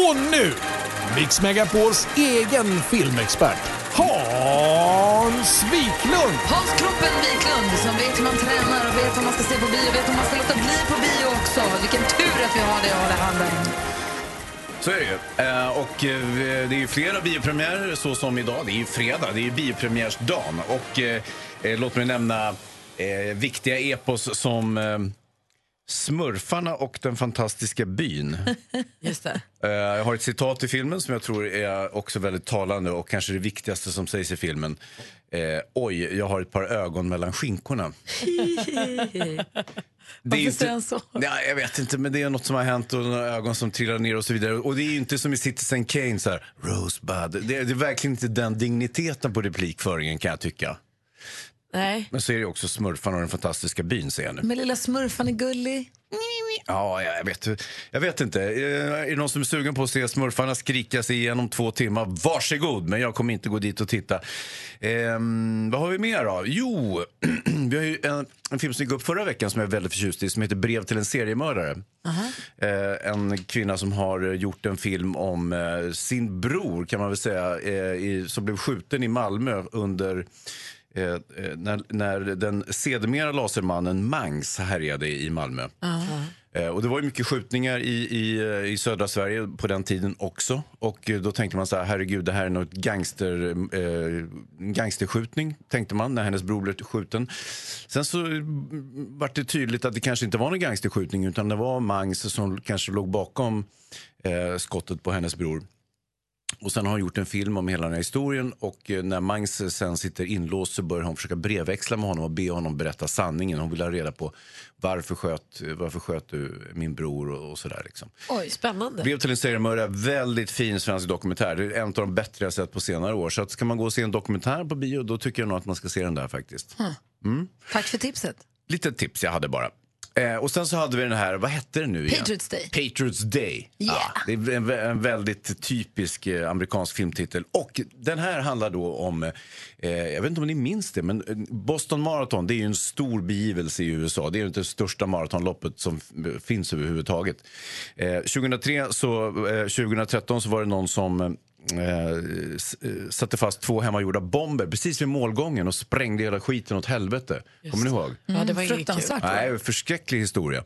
Och nu, Mix Megapols egen filmexpert, Hans Wiklund. Hans Kroppen Wiklund som vet hur man tränar och vet vad man ska se på bio och vet vad man ska låta bli på bio också. Vilken tur att vi har det att hålla handen. Så är det ju. Eh, Och eh, det är ju flera biopremiärer så som idag. Det är ju fredag, det är ju biopremiärsdagen. Och eh, låt mig nämna viktiga epos som Smurfarna och den fantastiska byn. Just det. Jag har ett citat i filmen som jag tror är också väldigt talande och kanske det viktigaste som sägs i filmen. Oj, jag har ett par ögon mellan skinkorna. Det är Varför säger han så? Nej, jag vet inte, men det är något som har hänt och några ögon som trillar ner och så vidare. Och det är ju inte som i Citizen Kane, så här, Rosebud. Det är, det är verkligen inte den digniteten på replikföringen kan jag tycka. Nej. Men så är det också Smurfarna och den fantastiska byn, ser jag nu. Men lilla smurfan är gullig. Ja, jag vet, jag vet inte. Eh, Är det någon som är sugen på att se Smurfarna skrika sig igenom två timmar? Varsågod, men jag kommer inte gå dit och titta. Ehm, vad har vi mer då? Jo, vi har ju en, en film som gick upp förra veckan som jag är väldigt förtjust i som heter Brev till en seriemördare. Eh, en kvinna som har gjort en film om eh, sin bror, kan man väl säga, eh, i, som blev skjuten i Malmö under eh, eh, när, när den sedermera lasermannen Mangs härjade i Malmö. Eh, Och det var ju mycket skjutningar i, i, i södra Sverige på den tiden också. Och eh, då tänkte man så här, herregud det här är något gangster, gangsterskjutning, tänkte man när hennes bror blev skjuten. Sen så mm, var det tydligt att det kanske inte var någon gangsterskjutning utan det var Mangs som kanske låg bakom skottet på hennes bror. Och sen har hon gjort en film om hela den historien och eh, när Mangs sen sitter inlåst så börjar hon försöka brevväxla med honom och be honom berätta sanningen. Hon vill ha reda på varför sköt, varför sköt du min bror och, och sådär liksom. Oj, spännande. Brev till en seriemördare, väldigt fin svensk dokumentär. Det är en av de bättre jag sett på senare år. Så att ska man gå och se en dokumentär på bio då tycker jag nog att man ska se den där faktiskt. Mm. Tack för tipset. Lite tips jag hade bara. Eh, och sen så hade vi den här, vad hette den nu igen? Patriots Day. Patriots Day. Yeah. Ja, det är en, en väldigt typisk eh, amerikansk filmtitel. Och den här handlar då om, eh, jag vet inte om ni minns det, men eh, Boston Marathon det är ju en stor begivelse i USA. Det är ju det största maratonloppet som finns överhuvudtaget. Eh, 2003 så, eh, 2013 så var det någon som eh, eh, satte fast två hemmagjorda bomber precis vid målgången och sprängde hela skiten åt helvete. Kommer ni ihåg? Ja, det var inget Fruktansvärt. Nej, förskräcklig historia.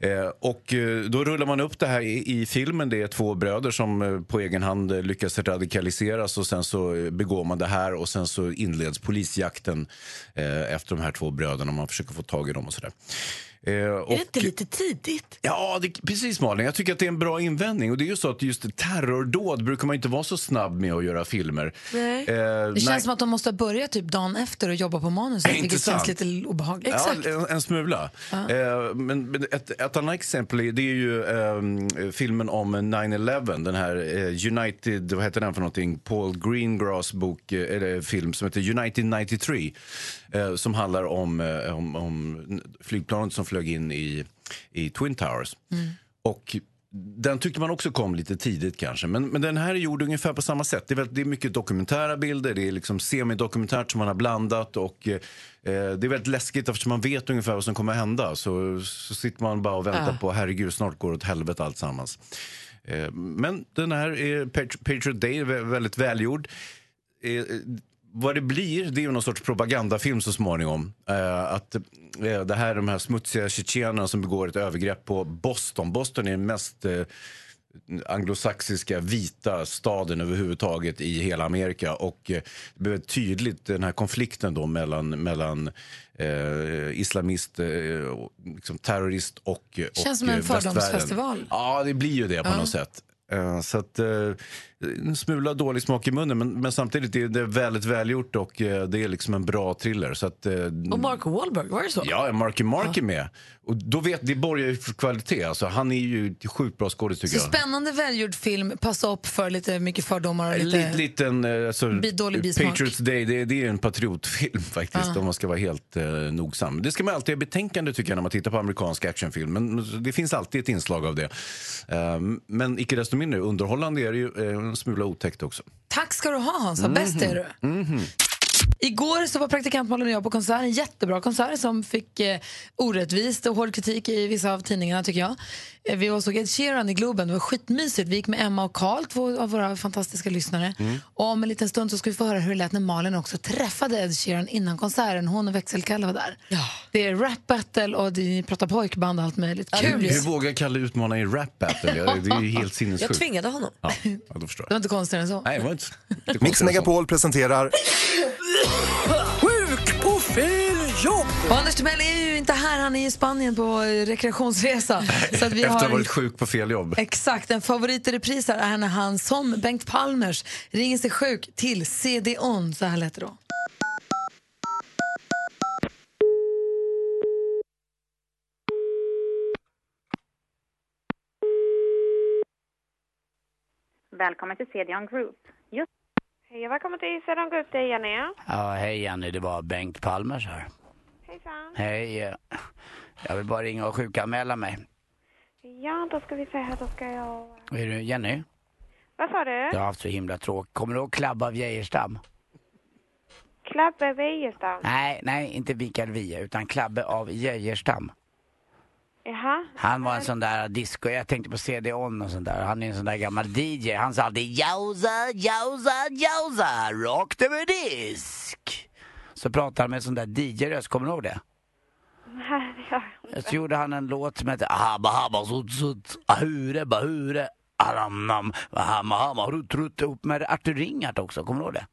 Eh, och eh, då rullar man upp det här i, i filmen. Det är två bröder som eh, på egen hand lyckas radikaliseras och sen så begår man det här och sen så inleds polisjakten eh, efter de här två bröderna. Man försöker få tag i dem och sådär. Eh, Är det inte lite tidigt? Ja, det, precis Malin. Jag tycker att det är en bra invändning. Och det är ju så att just terrordåd brukar man inte vara så snabb med att göra filmer. Nej. Eh, Det nej. känns som att de måste börja typ dagen efter och jobba på manuset, vilket sant? känns lite obehagligt. Ja, en, en smula. Eh, men men ett, ett annat exempel är, det är ju ehm, filmen om 9-11. Den här eh, United, vad heter den för någonting? Paul Greengrass bok, eh, eller film som heter United 93. Eh, som handlar om, eh, om, om flygplanet som flög in i, i Twin Towers. Och den tyckte man också kom lite tidigt kanske. Men, men den här är gjord ungefär på samma sätt. Det är, väl, det är mycket dokumentära bilder, det är liksom semidokumentärt som man har blandat. Och, eh, det är väldigt läskigt eftersom man vet ungefär vad som kommer att hända. Så, så sitter man bara och väntar Ja. på herregud, snart går det åt helvete alltsammans. Eh, men den här är Patri- Patriot Day, är vä- väldigt välgjord. Eh, eh, vad det blir, det är ju någon sorts propagandafilm så småningom. Eh, att eh, det här är de här smutsiga tjetjenerna som begår ett övergrepp på Boston. Boston är den mest eh, anglosaxiska vita staden överhuvudtaget i hela Amerika. Och eh, det blev väldigt tydligt den här konflikten då mellan, mellan eh, islamist, eh, liksom terrorist och, och Känns som en fördomsfestival. Ja, det blir ju det på Ja. något sätt. Eh, Så att, eh, en smula dålig smak i munnen men, men samtidigt är det väldigt välgjort och eh, det är liksom en bra thriller. Så att, eh, Och Mark Wahlberg, var det så? Ja, Marky Mark är med. Och då vet, det borgar ju för kvalitet. Alltså, han är ju sjukt bra skådis tycker Så jag. spännande välgjord film, passa upp för lite mycket fördomar och En lite... lit- liten, eh, alltså, dålig bismak. Patriots Day, det, det är en patriotfilm faktiskt Ah. om man ska vara helt eh, nogsam. Det ska man alltid ha betänkande tycker jag när man tittar på amerikansk actionfilm. Men det finns alltid ett inslag av det. Eh, men icke desto mindre, underhållande är det ju eh, en smula otäckt också. Tack ska du ha Hans, vad bäst är du. Mhm. Igår så var praktikant Malin och jag på konsert, en jättebra konsert som fick eh, orättvist och hård kritik i vissa av tidningarna tycker jag. Eh, vi såg Ed Sheeran i Globen, det var skitmysigt. Vi gick med Emma och Karl, två av våra fantastiska lyssnare. Mm. Och om en liten stund så ska vi få höra hur det lät när Malin också träffade Ed Sheeran innan konserten. Hon och växelkalle var där. Det är rap battle och det, ni pratar pojkband och allt möjligt. Kul ju. Hur vågar Kalle utmana i rap battle? Ja, Det är ju helt sinnessjukt. Jag tvingade honom. Ja, ja, då förstår Det var inte konstigare än så. Nej, det var inte, inte Mix Megapol presenterar Sjuk på fel jobb! Och Anders Timell är ju inte här, han är i Spanien på rekreationsresa. Så att vi Efter att ha har varit sjuk på fel jobb. Exakt, en favorit i repris här är när han som Bengt Palmers ringer sig sjuk till CD-ON, så här lät det då. Välkommen till CDON Group. Just... Hej och välkommen till CDON Group, det är Jenny. Ja, hej Jenny, det var Bengt Palmers här. Hejsan. Hej, jag vill bara ringa och sjukanmäla mig. Ja, då ska vi se här, då ska jag... Är du Jenny? Vad sa du? Jag har haft så himla tråkigt. Kommer du ihåg Klabba av Geijerstam? Klabbe Wiejerstam. Nej, nej, inte Mikael Wiehe, utan Klabbe av Geijerstam. Jaha. Han var en sån där disco, jag tänkte på CD-ON och sånt där. Han är en sån där gammal DJ. Han sa alltid jausa, jausa, jausa, rakt över disk. Så pratade han med en sån där DJ-röst, kommer du ihåg det? Nej, det gör jag Så gjorde han en låt som hette Habba habba sut sut ahure bahure aramnam hamma hamma rut rut ihop med Artur Ringart också, kommer du ihåg det?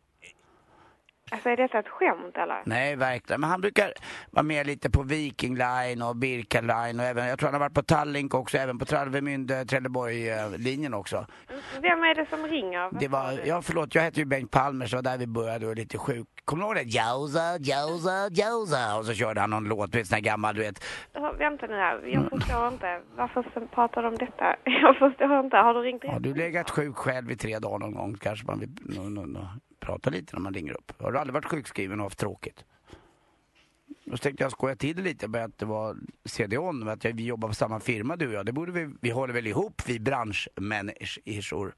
Alltså, är detta ett skämt eller? Nej, verkligen. Men han brukar vara med lite på Viking Line och Birka Line och även, jag tror han har varit på Tallink också, även på Travemünde, Trelleborg-linjen också. Vem är det som ringer? Det var, ja förlåt, jag heter ju Bengt Palmer så var där vi började och var lite sjuk. Kommer du ihåg det? Jausa, jausa, jausa. Och så körde han någon låt, du vet sån här gammal, du vet. Vänta nu här, jag förstår inte. Varför pratar de om detta? Jag förstår inte. Har du ringt Har du legat sjuk själv i tre dagar någon gång? Kanske man vill no, no, no, prata lite när man ringer upp. Har du aldrig varit sjukskriven och haft tråkigt? Då tänkte jag skoja till det lite med att det var CD-ON, att jag- vi jobbar på samma firma du och jag. Det borde vi, vi håller väl ihop, vi branschmänniskor.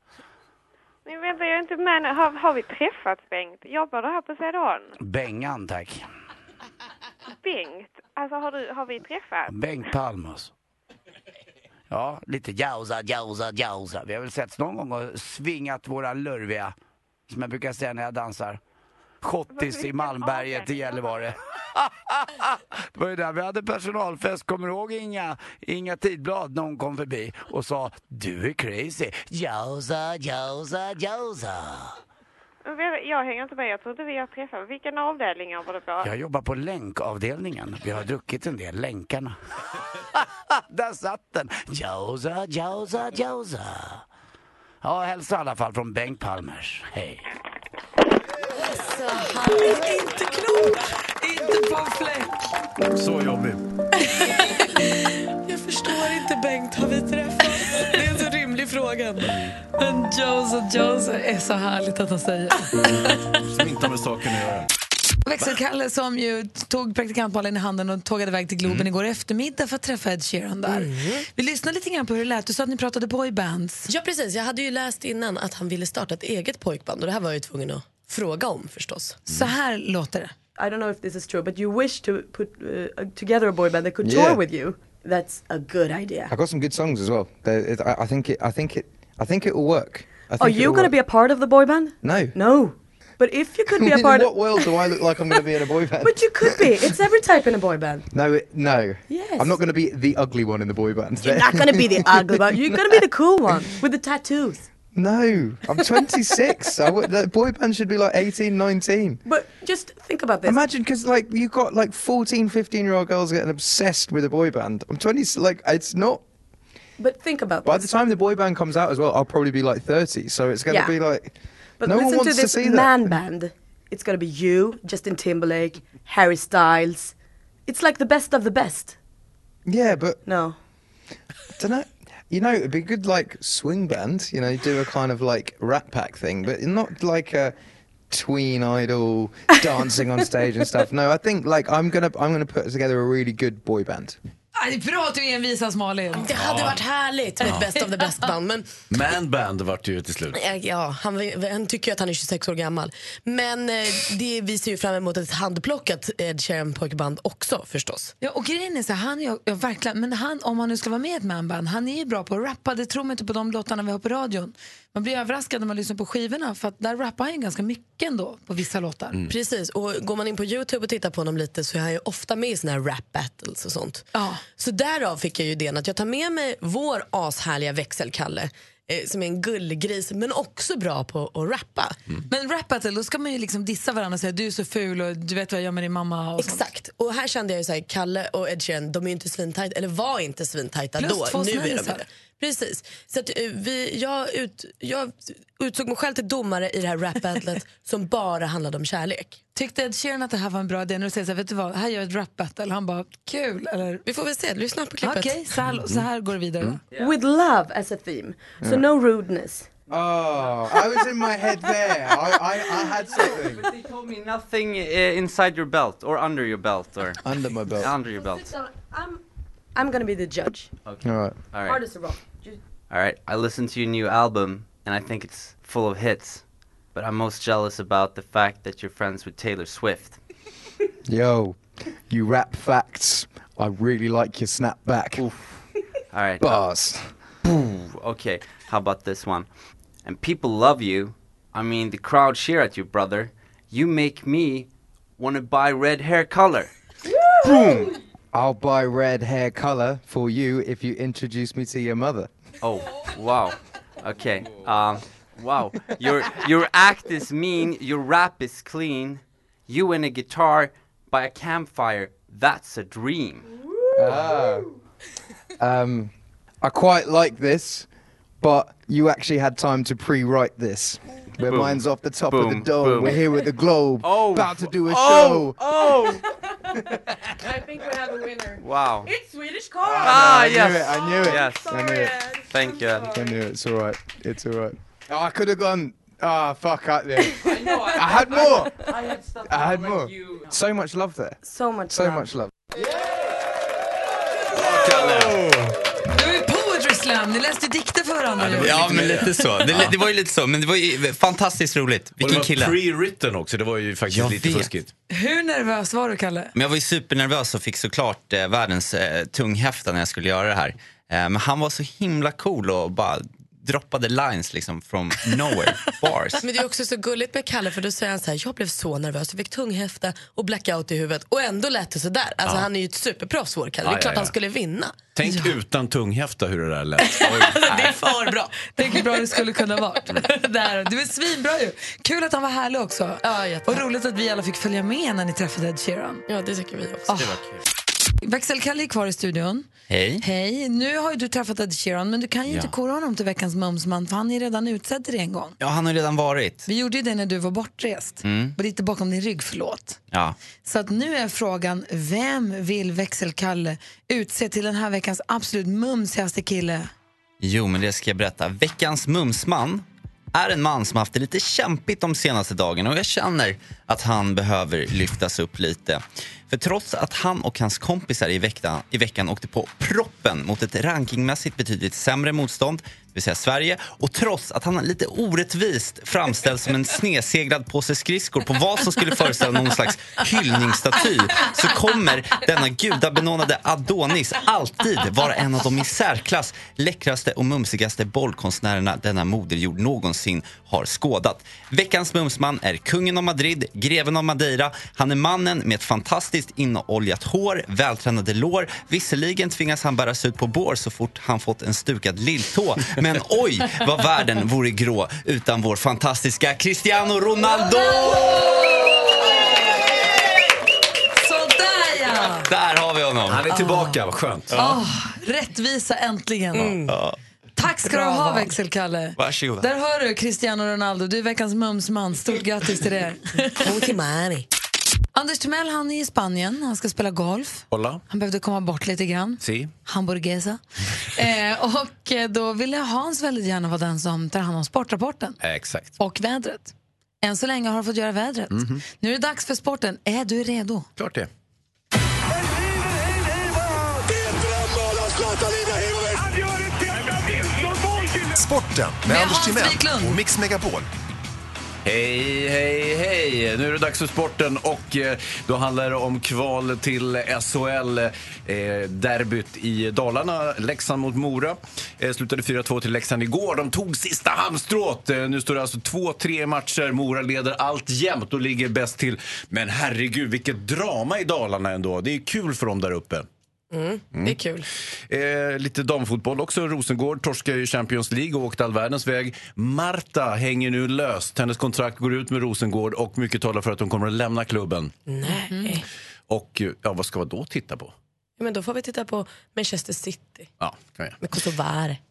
Men vänta, jag är inte med. Har, har vi träffats, Bengt? Jobbar du här på CDON? Bengan tack. Bengt? Alltså, har, du, har vi träffats? Bengt Palmas. Ja, lite jausa, jausa, jausa. Vi har väl setts någon gång och svingat våra lurviga, som jag brukar säga när jag dansar. Schottis i Malmberget i Gällivare. Det var ju där vi hade personalfest, kommer du ihåg Inga, Inga Tidblad när hon kom förbi och sa Du är crazy, jausa, jausa, jausa. Men vänta, Jag hänger inte med. Jag tror inte vi har träffats. Vilken avdelning var det på? Jag jobbar på länkavdelningen. Vi har druckit en del, länkarna. Där satt den! Jausa, jausa, jausa. Ja, hälsa i alla fall från Bengt Palmers. Hej. Inte klok! Inte på en fläck. Så jobbig. Jag förstår inte Bengt, har vi träffats? Det är en så rimlig fråga. Men Jose Jose är så härligt att han säger. Som inte har med saken att göra. Växelkalle som ju tog praktikantbollen i handen och tågade iväg till Globen Mm. igår eftermiddag för att träffa Ed Sheeran där. Vi lyssnar lite grann på hur det lät. Du sa att ni pratade boybands. Ja, precis. Jag hade ju läst innan att han ville starta ett eget pojkband och det här var jag ju tvungen att fråga om förstås. Så här låter det. I don't know if this is true, but you wish to put uh, together a boy band that could Yeah. tour with you. That's a good idea. I got some good songs as well. It- I I think it. I think it. I think it will work. I Are think you it'll going to be a part of the boy band? No. No. But if you could be a in part what world do I look like I'm going to be in a boy band? But you could be. It's every type in a boy band. no, it, no. Yes. I'm not going to be the ugly one in the boy band. You're not going to be the ugly one. You're going to be the cool one with the tattoos. No, I'm 26. I would, the boy band should be like 18, 19. But just think about this. Imagine because like you've got like 14, 15 year old girls getting obsessed with a boy band. I'm 20. Like it's not. But think about By this. the time the boy band comes out as well, I'll probably be like 30. So it's going to Yeah. be like. But no listen to wants to this that. man band. It's going to be you, Justin Timberlake, Harry Styles. It's like the best of the best. Yeah, but no. don't know. You know, it'd be good like swing band. You know, do a kind of like Rat Pack thing, but not like a tween idol dancing on stage and stuff. No, I think like I'm gonna I'm gonna put together a really good boy band. Bra att du envisas Malin. Det hade varit härligt med ett best of the best band. Men Man Band vart det ju till slut. Ja, han, han tycker ju att han är 26 år gammal. Men eh, det, vi ser ju fram emot ett handplockat Ed Sheeran pojkband också förstås. Ja, och grejen är så här, han är ju- ja, verkligen, men han, om han nu ska vara med i ett manband, han är ju bra på att rappa. Det tror man inte på de låtarna vi har på radion. Man blir överraskad när man lyssnar på skivorna för att där rappar han ju ganska mycket ändå på vissa låtar. Precis, och går man in på Youtube och tittar på honom lite så är han ju ofta med i såna här rap battles och sånt. Så därav fick jag ju idén att jag tar med mig vår ashärliga växelkalle eh, som är en gullgris men också bra på att rappa. Men rap battle, då ska man ju liksom dissa varandra och säga du är så ful och du vet vad jag gör med din mamma. Och sånt. Exakt, och här kände jag ju så här, Kalle och Ed Sheeran, de är ju inte svintajta, eller var inte svintajta Plus då. två Nu är de det. Precis. Så att, eh, vi, jag, ut, jag utsåg mig själv till domare i det här rap-battlet som bara handlade om kärlek. Tyckte Ed Sheeran att det här var en bra idé när du säger så här, vet du vad, här gör jag ett rap battle. Han bara, kul eller? Vi får väl se, lyssna på klippet. Okej, så, här, så här går det vidare. With love as a theme. So Yeah. no rudeness. Oh, I was in my head there. I, I, I had something. But they told me nothing uh, inside your belt or under your belt or Under my belt. Under your belt. I'm, I'm going to be the judge. Okay. All right. All right. Hard as a rock. All right. I listened to your new album and I think it's full of hits, but I'm most jealous about the fact that you're friends with Taylor Swift. Yo, you rap facts. I really like your snapback. All right. Bars. Ooh, okay. How about this one? And people love you. I mean, the crowd cheer at you, brother. You make me want to buy red hair color. Boom. I'll buy red hair color for you if you introduce me to your mother. Oh, wow. Okay. Um, wow. Your your act is mean. Your rap is clean. You and a guitar by a campfire. That's a dream. Ah. Um, I quite like this, but you actually had time to pre-write this. Where Boom. mine's off the top of the dome. Boom. We're here with the globe, Oh. about to do a Oh. show. Oh. I think we have a winner. Wow. It's Swedish Carl. Ah, I yes. knew it. I knew it. Yes. I knew it. Thank you. I knew it. It's all right. It's all right. Oh, I could have gone. Ah, fuck out there. I know. I had more. I had stuff. I had more. So much love there. So much love. So love. much love. Du är slam, ni läste dikter för varandra. ju. Ja, men lite så. Det, det var ju lite så, men det var ju fantastiskt roligt. Och det Vilken var kille. pre-written också, det var ju faktiskt Jag lite vet. fuskigt. Hur nervös var du, Kalle? Men jag var ju supernervös och fick såklart eh, världens eh, tunghäfta när jag skulle göra det här. Eh, men han var så himla cool och bara droppade lines liksom from nowhere, bars. Men det är också så gulligt med Kalle för då säger han så här, jag blev så nervös, jag fick tunghäfta och blackout i huvudet och ändå lät det sådär. Alltså Ja. han är ju ett superproffs vår Kalle, det Ja, är klart ja, ja. han skulle vinna. Tänk utan tunghäfta hur det där lät. det är för bra. Tänk hur bra det skulle kunna vara. Där, du är svinbra ju. Kul att han var härlig också. Ja, och roligt att vi alla fick följa med när ni träffade Ed Sheeran. Ja, det tycker vi också. Ah. Växelkalle är kvar i studion. Hej. Hej. Nu har ju du träffat Ed Sheeran, men du kan ju Ja. inte kora honom till veckans mumsman för han är redan utsedd till det en gång. Ja, han har redan varit. Vi gjorde ju det när du var bortrest. Mm. Och lite bakom din rygg, förlåt. Ja. Så att nu är frågan, vem vill Växelkalle utse till den här veckans absolut mumsigaste kille? Jo, men det ska jag berätta. Veckans mumsman är en man som haft det lite kämpigt de senaste dagarna och jag känner att han behöver lyftas upp lite. För trots att han och hans kompisar i veckan, i veckan åkte på proppen mot ett rankingmässigt betydligt sämre motstånd, vill säga Sverige, och trots att han lite orättvist framställs som en sneseglad påse skridskor på vad som skulle föreställa någon slags hyllningsstaty, så kommer denna gudabenådade Adonis alltid vara en av de i särklass läckraste och mumsigaste bollkonstnärerna denna moderjord någonsin har skådat. Veckans mumsman är kungen av Madrid, greven av Madeira. Han är mannen med ett fantastiskt inoljat hår, vältränade lår. Visserligen tvingas han bäras ut på bår så fort han fått en stukad lilltå. Men oj, vad världen vore grå utan vår fantastiska Cristiano Ronaldo! Sådär ja! Där har vi honom. Han är tillbaka, vad skönt. Åh, rättvisa äntligen. Ja. Tack ska du Bra ha val. växelkalle. Varsågoda. Där hör du Cristiano Ronaldo, du är veckans mumsman. Stort grattis till det. Anders Timell han är i Spanien, han ska spela golf. Hola. Han behövde komma bort lite grann. Si. Hamburguesa. eh, och eh, då ville Hans väldigt gärna vara den som tar hand om sportrapporten Exakt. och vädret. Än så länge har du fått göra vädret. Mhm. Nu är det dags för sporten. Är du redo? Klart det. Sporten med, Med Anders Timell och Mix Megapol. Hej, hej, hej! Nu är det dags för sporten och eh, då handlar det om kval till SHL. Eh, derbyt i Dalarna, Leksand mot Mora. Eh, slutade 4-2 till Leksand igår. De tog sista halmstrået. Eh, nu står det alltså 2-3 matcher. Mora leder allt jämt och ligger bäst till. Men herregud, vilket drama i Dalarna ändå. Det är kul för dem där uppe. Mm, det är kul. Eh, lite damfotboll också. Rosengård torskar ju Champions League och åkte all världens väg. Marta hänger nu löst. Hennes kontrakt går ut med Rosengård och mycket talar för att hon kommer att lämna klubben. Nej. Och eh, ja, vad ska vi då titta på? Ja, men då får vi titta på Manchester City Ja, kan jag. med Kosovare.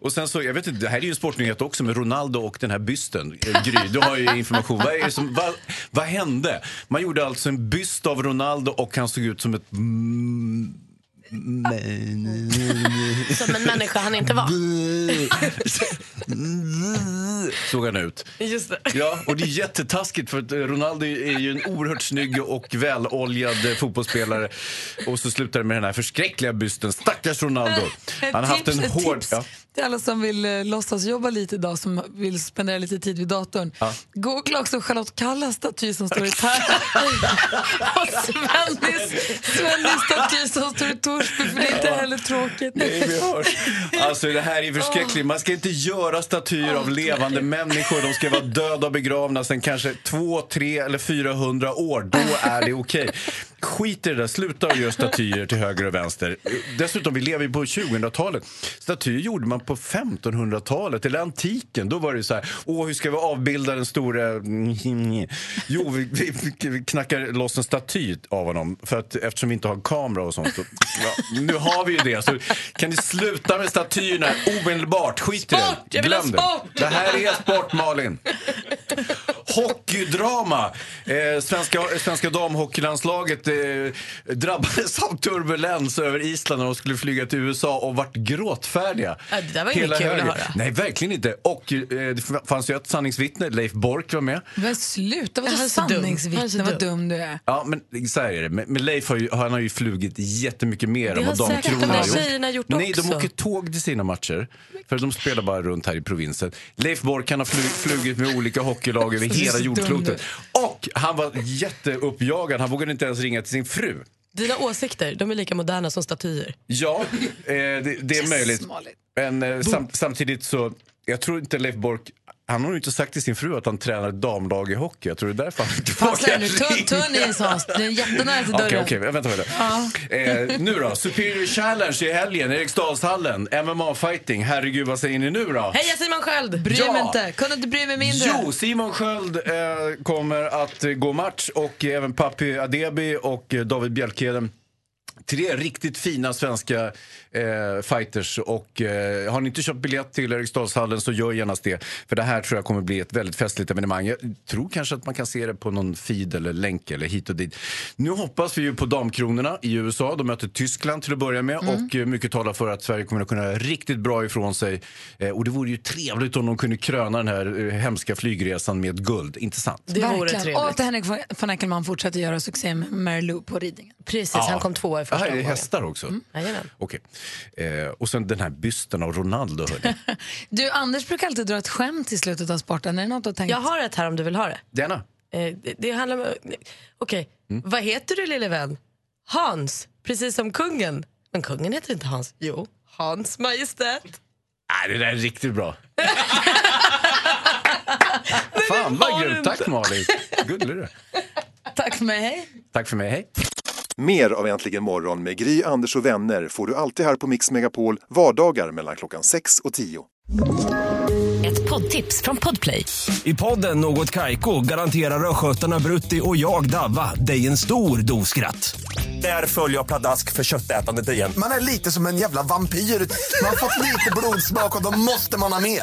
Och sen så, jag vet inte, det här är ju en sportnyhet också med Ronaldo och den här bysten. Eh, Gry, du har ju information. Vad, är som, vad, vad hände? Man gjorde alltså en byst av Ronaldo och han såg ut som ett... Mm, Som en människa han inte var. såg han ut. Just det. Ja, och det är jättetaskigt för att Ronaldo är ju en oerhört snygg och väloljad fotbollsspelare. Och så slutar det med den här förskräckliga bysten. Stackars Ronaldo. Han har haft en hård... Ja. till alla som vill eh, låtsas jobba lite idag, som vill spendera lite tid vid datorn. Ja. Googla också Charlotte Kallas staty som står i Tärna och Svennis, Svennis staty som står i Torsby, för det är inte heller tråkigt. Nej, vi hörs. Alltså det här är förskräckligt. Man ska inte göra statyer av levande människor. De ska vara döda och begravna sen kanske två, tre eller 400 år. Då är det okej. Skit i det där. Sluta att göra statyer till höger och vänster. Dessutom, vi lever ju på 2000-talet. Statyer gjorde man på 1500-talet eller antiken. Då var det så här, åh hur ska vi avbilda den stora... Jo, vi, vi, vi knackar loss en staty av honom för att, eftersom vi inte har kamera och sånt. Så, ja, nu har vi ju det. Så kan ni sluta med statyerna omedelbart? Skit i det. Sport! Jag vill ha Glöm det. sport! Det här är sport, Malin. Hockeydrama. Eh, svenska, svenska damhockeylandslaget eh, drabbades av turbulens över Island när de skulle flyga till USA och vart gråtfärdiga. Ja, det där var inget kul att höra. Nej, verkligen inte. Och eh, det fanns ju ett sanningsvittne, Leif Bork var med. Men sluta, vadå sanningsvittne, vad dum. du är. Ja, men så här är det. Men, men Leif har ju, han har ju flugit jättemycket mer Det än vad där har gjort. gjort Nej, de åker tåg till sina matcher. För de spelar bara runt här i provinsen. Leif Bork han har flyg, flugit med olika hockeylag över hela jordklotet. Och han var jätteuppjagad. Han vågade inte ens ringa till sin fru. Dina åsikter, de är lika moderna som statyer. Ja, eh, det, det är möjligt. Men eh, sam, samtidigt så, jag tror inte Leif Bork, han har ju inte sagt till sin fru att han tränar damlag i hockey. Jag tror det är därför han inte vågar nu, tunn, tunn is Hans, det är jättenära till Okej, dörren. okej, vänta, vänta. Ja. Eh, nu då, Superior Challenge i helgen, Eriksdalshallen, MMA-fighting. Herregud, vad säger ni nu då? Heja Simon Sköld! Bryr Ja. mig inte, kunde inte bry mig mindre. Jo, Simon Sköld eh, kommer att gå match och även Papi Adebi och eh, David Bjelkheden. Tre riktigt fina svenska eh, fighters. Och eh, har ni inte köpt biljett till Eriksdalshallen så gör genast det. För det här tror jag kommer bli ett väldigt festligt evenemang. Jag tror kanske att man kan se det på någon feed eller länk eller hit och dit. Nu hoppas vi ju på damkronorna i USA. De möter Tyskland till att börja med Mm. och eh, mycket talar för att Sverige kommer att kunna riktigt bra ifrån sig. Eh, och det vore ju trevligt om de kunde kröna den här eh, hemska flygresan med guld. Inte sant? Verkligen. Och att Henrik von Eckelmann fortsätter göra succé med Mary Lou på ridningen. Precis, Ja. han kom tvåa i första Aha, är det hästar också? Mm. Jajamän. Okej. Eh, och sen den här bysten av Ronaldo. Du, Anders brukar alltid dra ett skämt i slutet av sporten. Är det något du har tänkt? Jag har ett här om du vill ha det. Gärna. Eh, det, det handlar om... Okej, vad heter du lille vän? Hans, precis som kungen. Men kungen heter inte Hans. Jo, Hans Majestät. Nej, det där är riktigt bra. Fan vad grymt. Tack Malin. Gullig du. Tack för mig, hej. Tack för mig, hej. Mer av Äntligen morgon med Gry, Anders och vänner får du alltid här på Mix Megapol vardagar mellan klockan 6 och 10. Ett poddtips från Podplay. I podden Något Kaiko garanterar östgötarna Brutti och jag, Davva, dig en stor dos skratt. Där följer jag pladask för köttätandet igen. Man är lite som en jävla vampyr. Man har fått lite blodsmak och då måste man ha mer.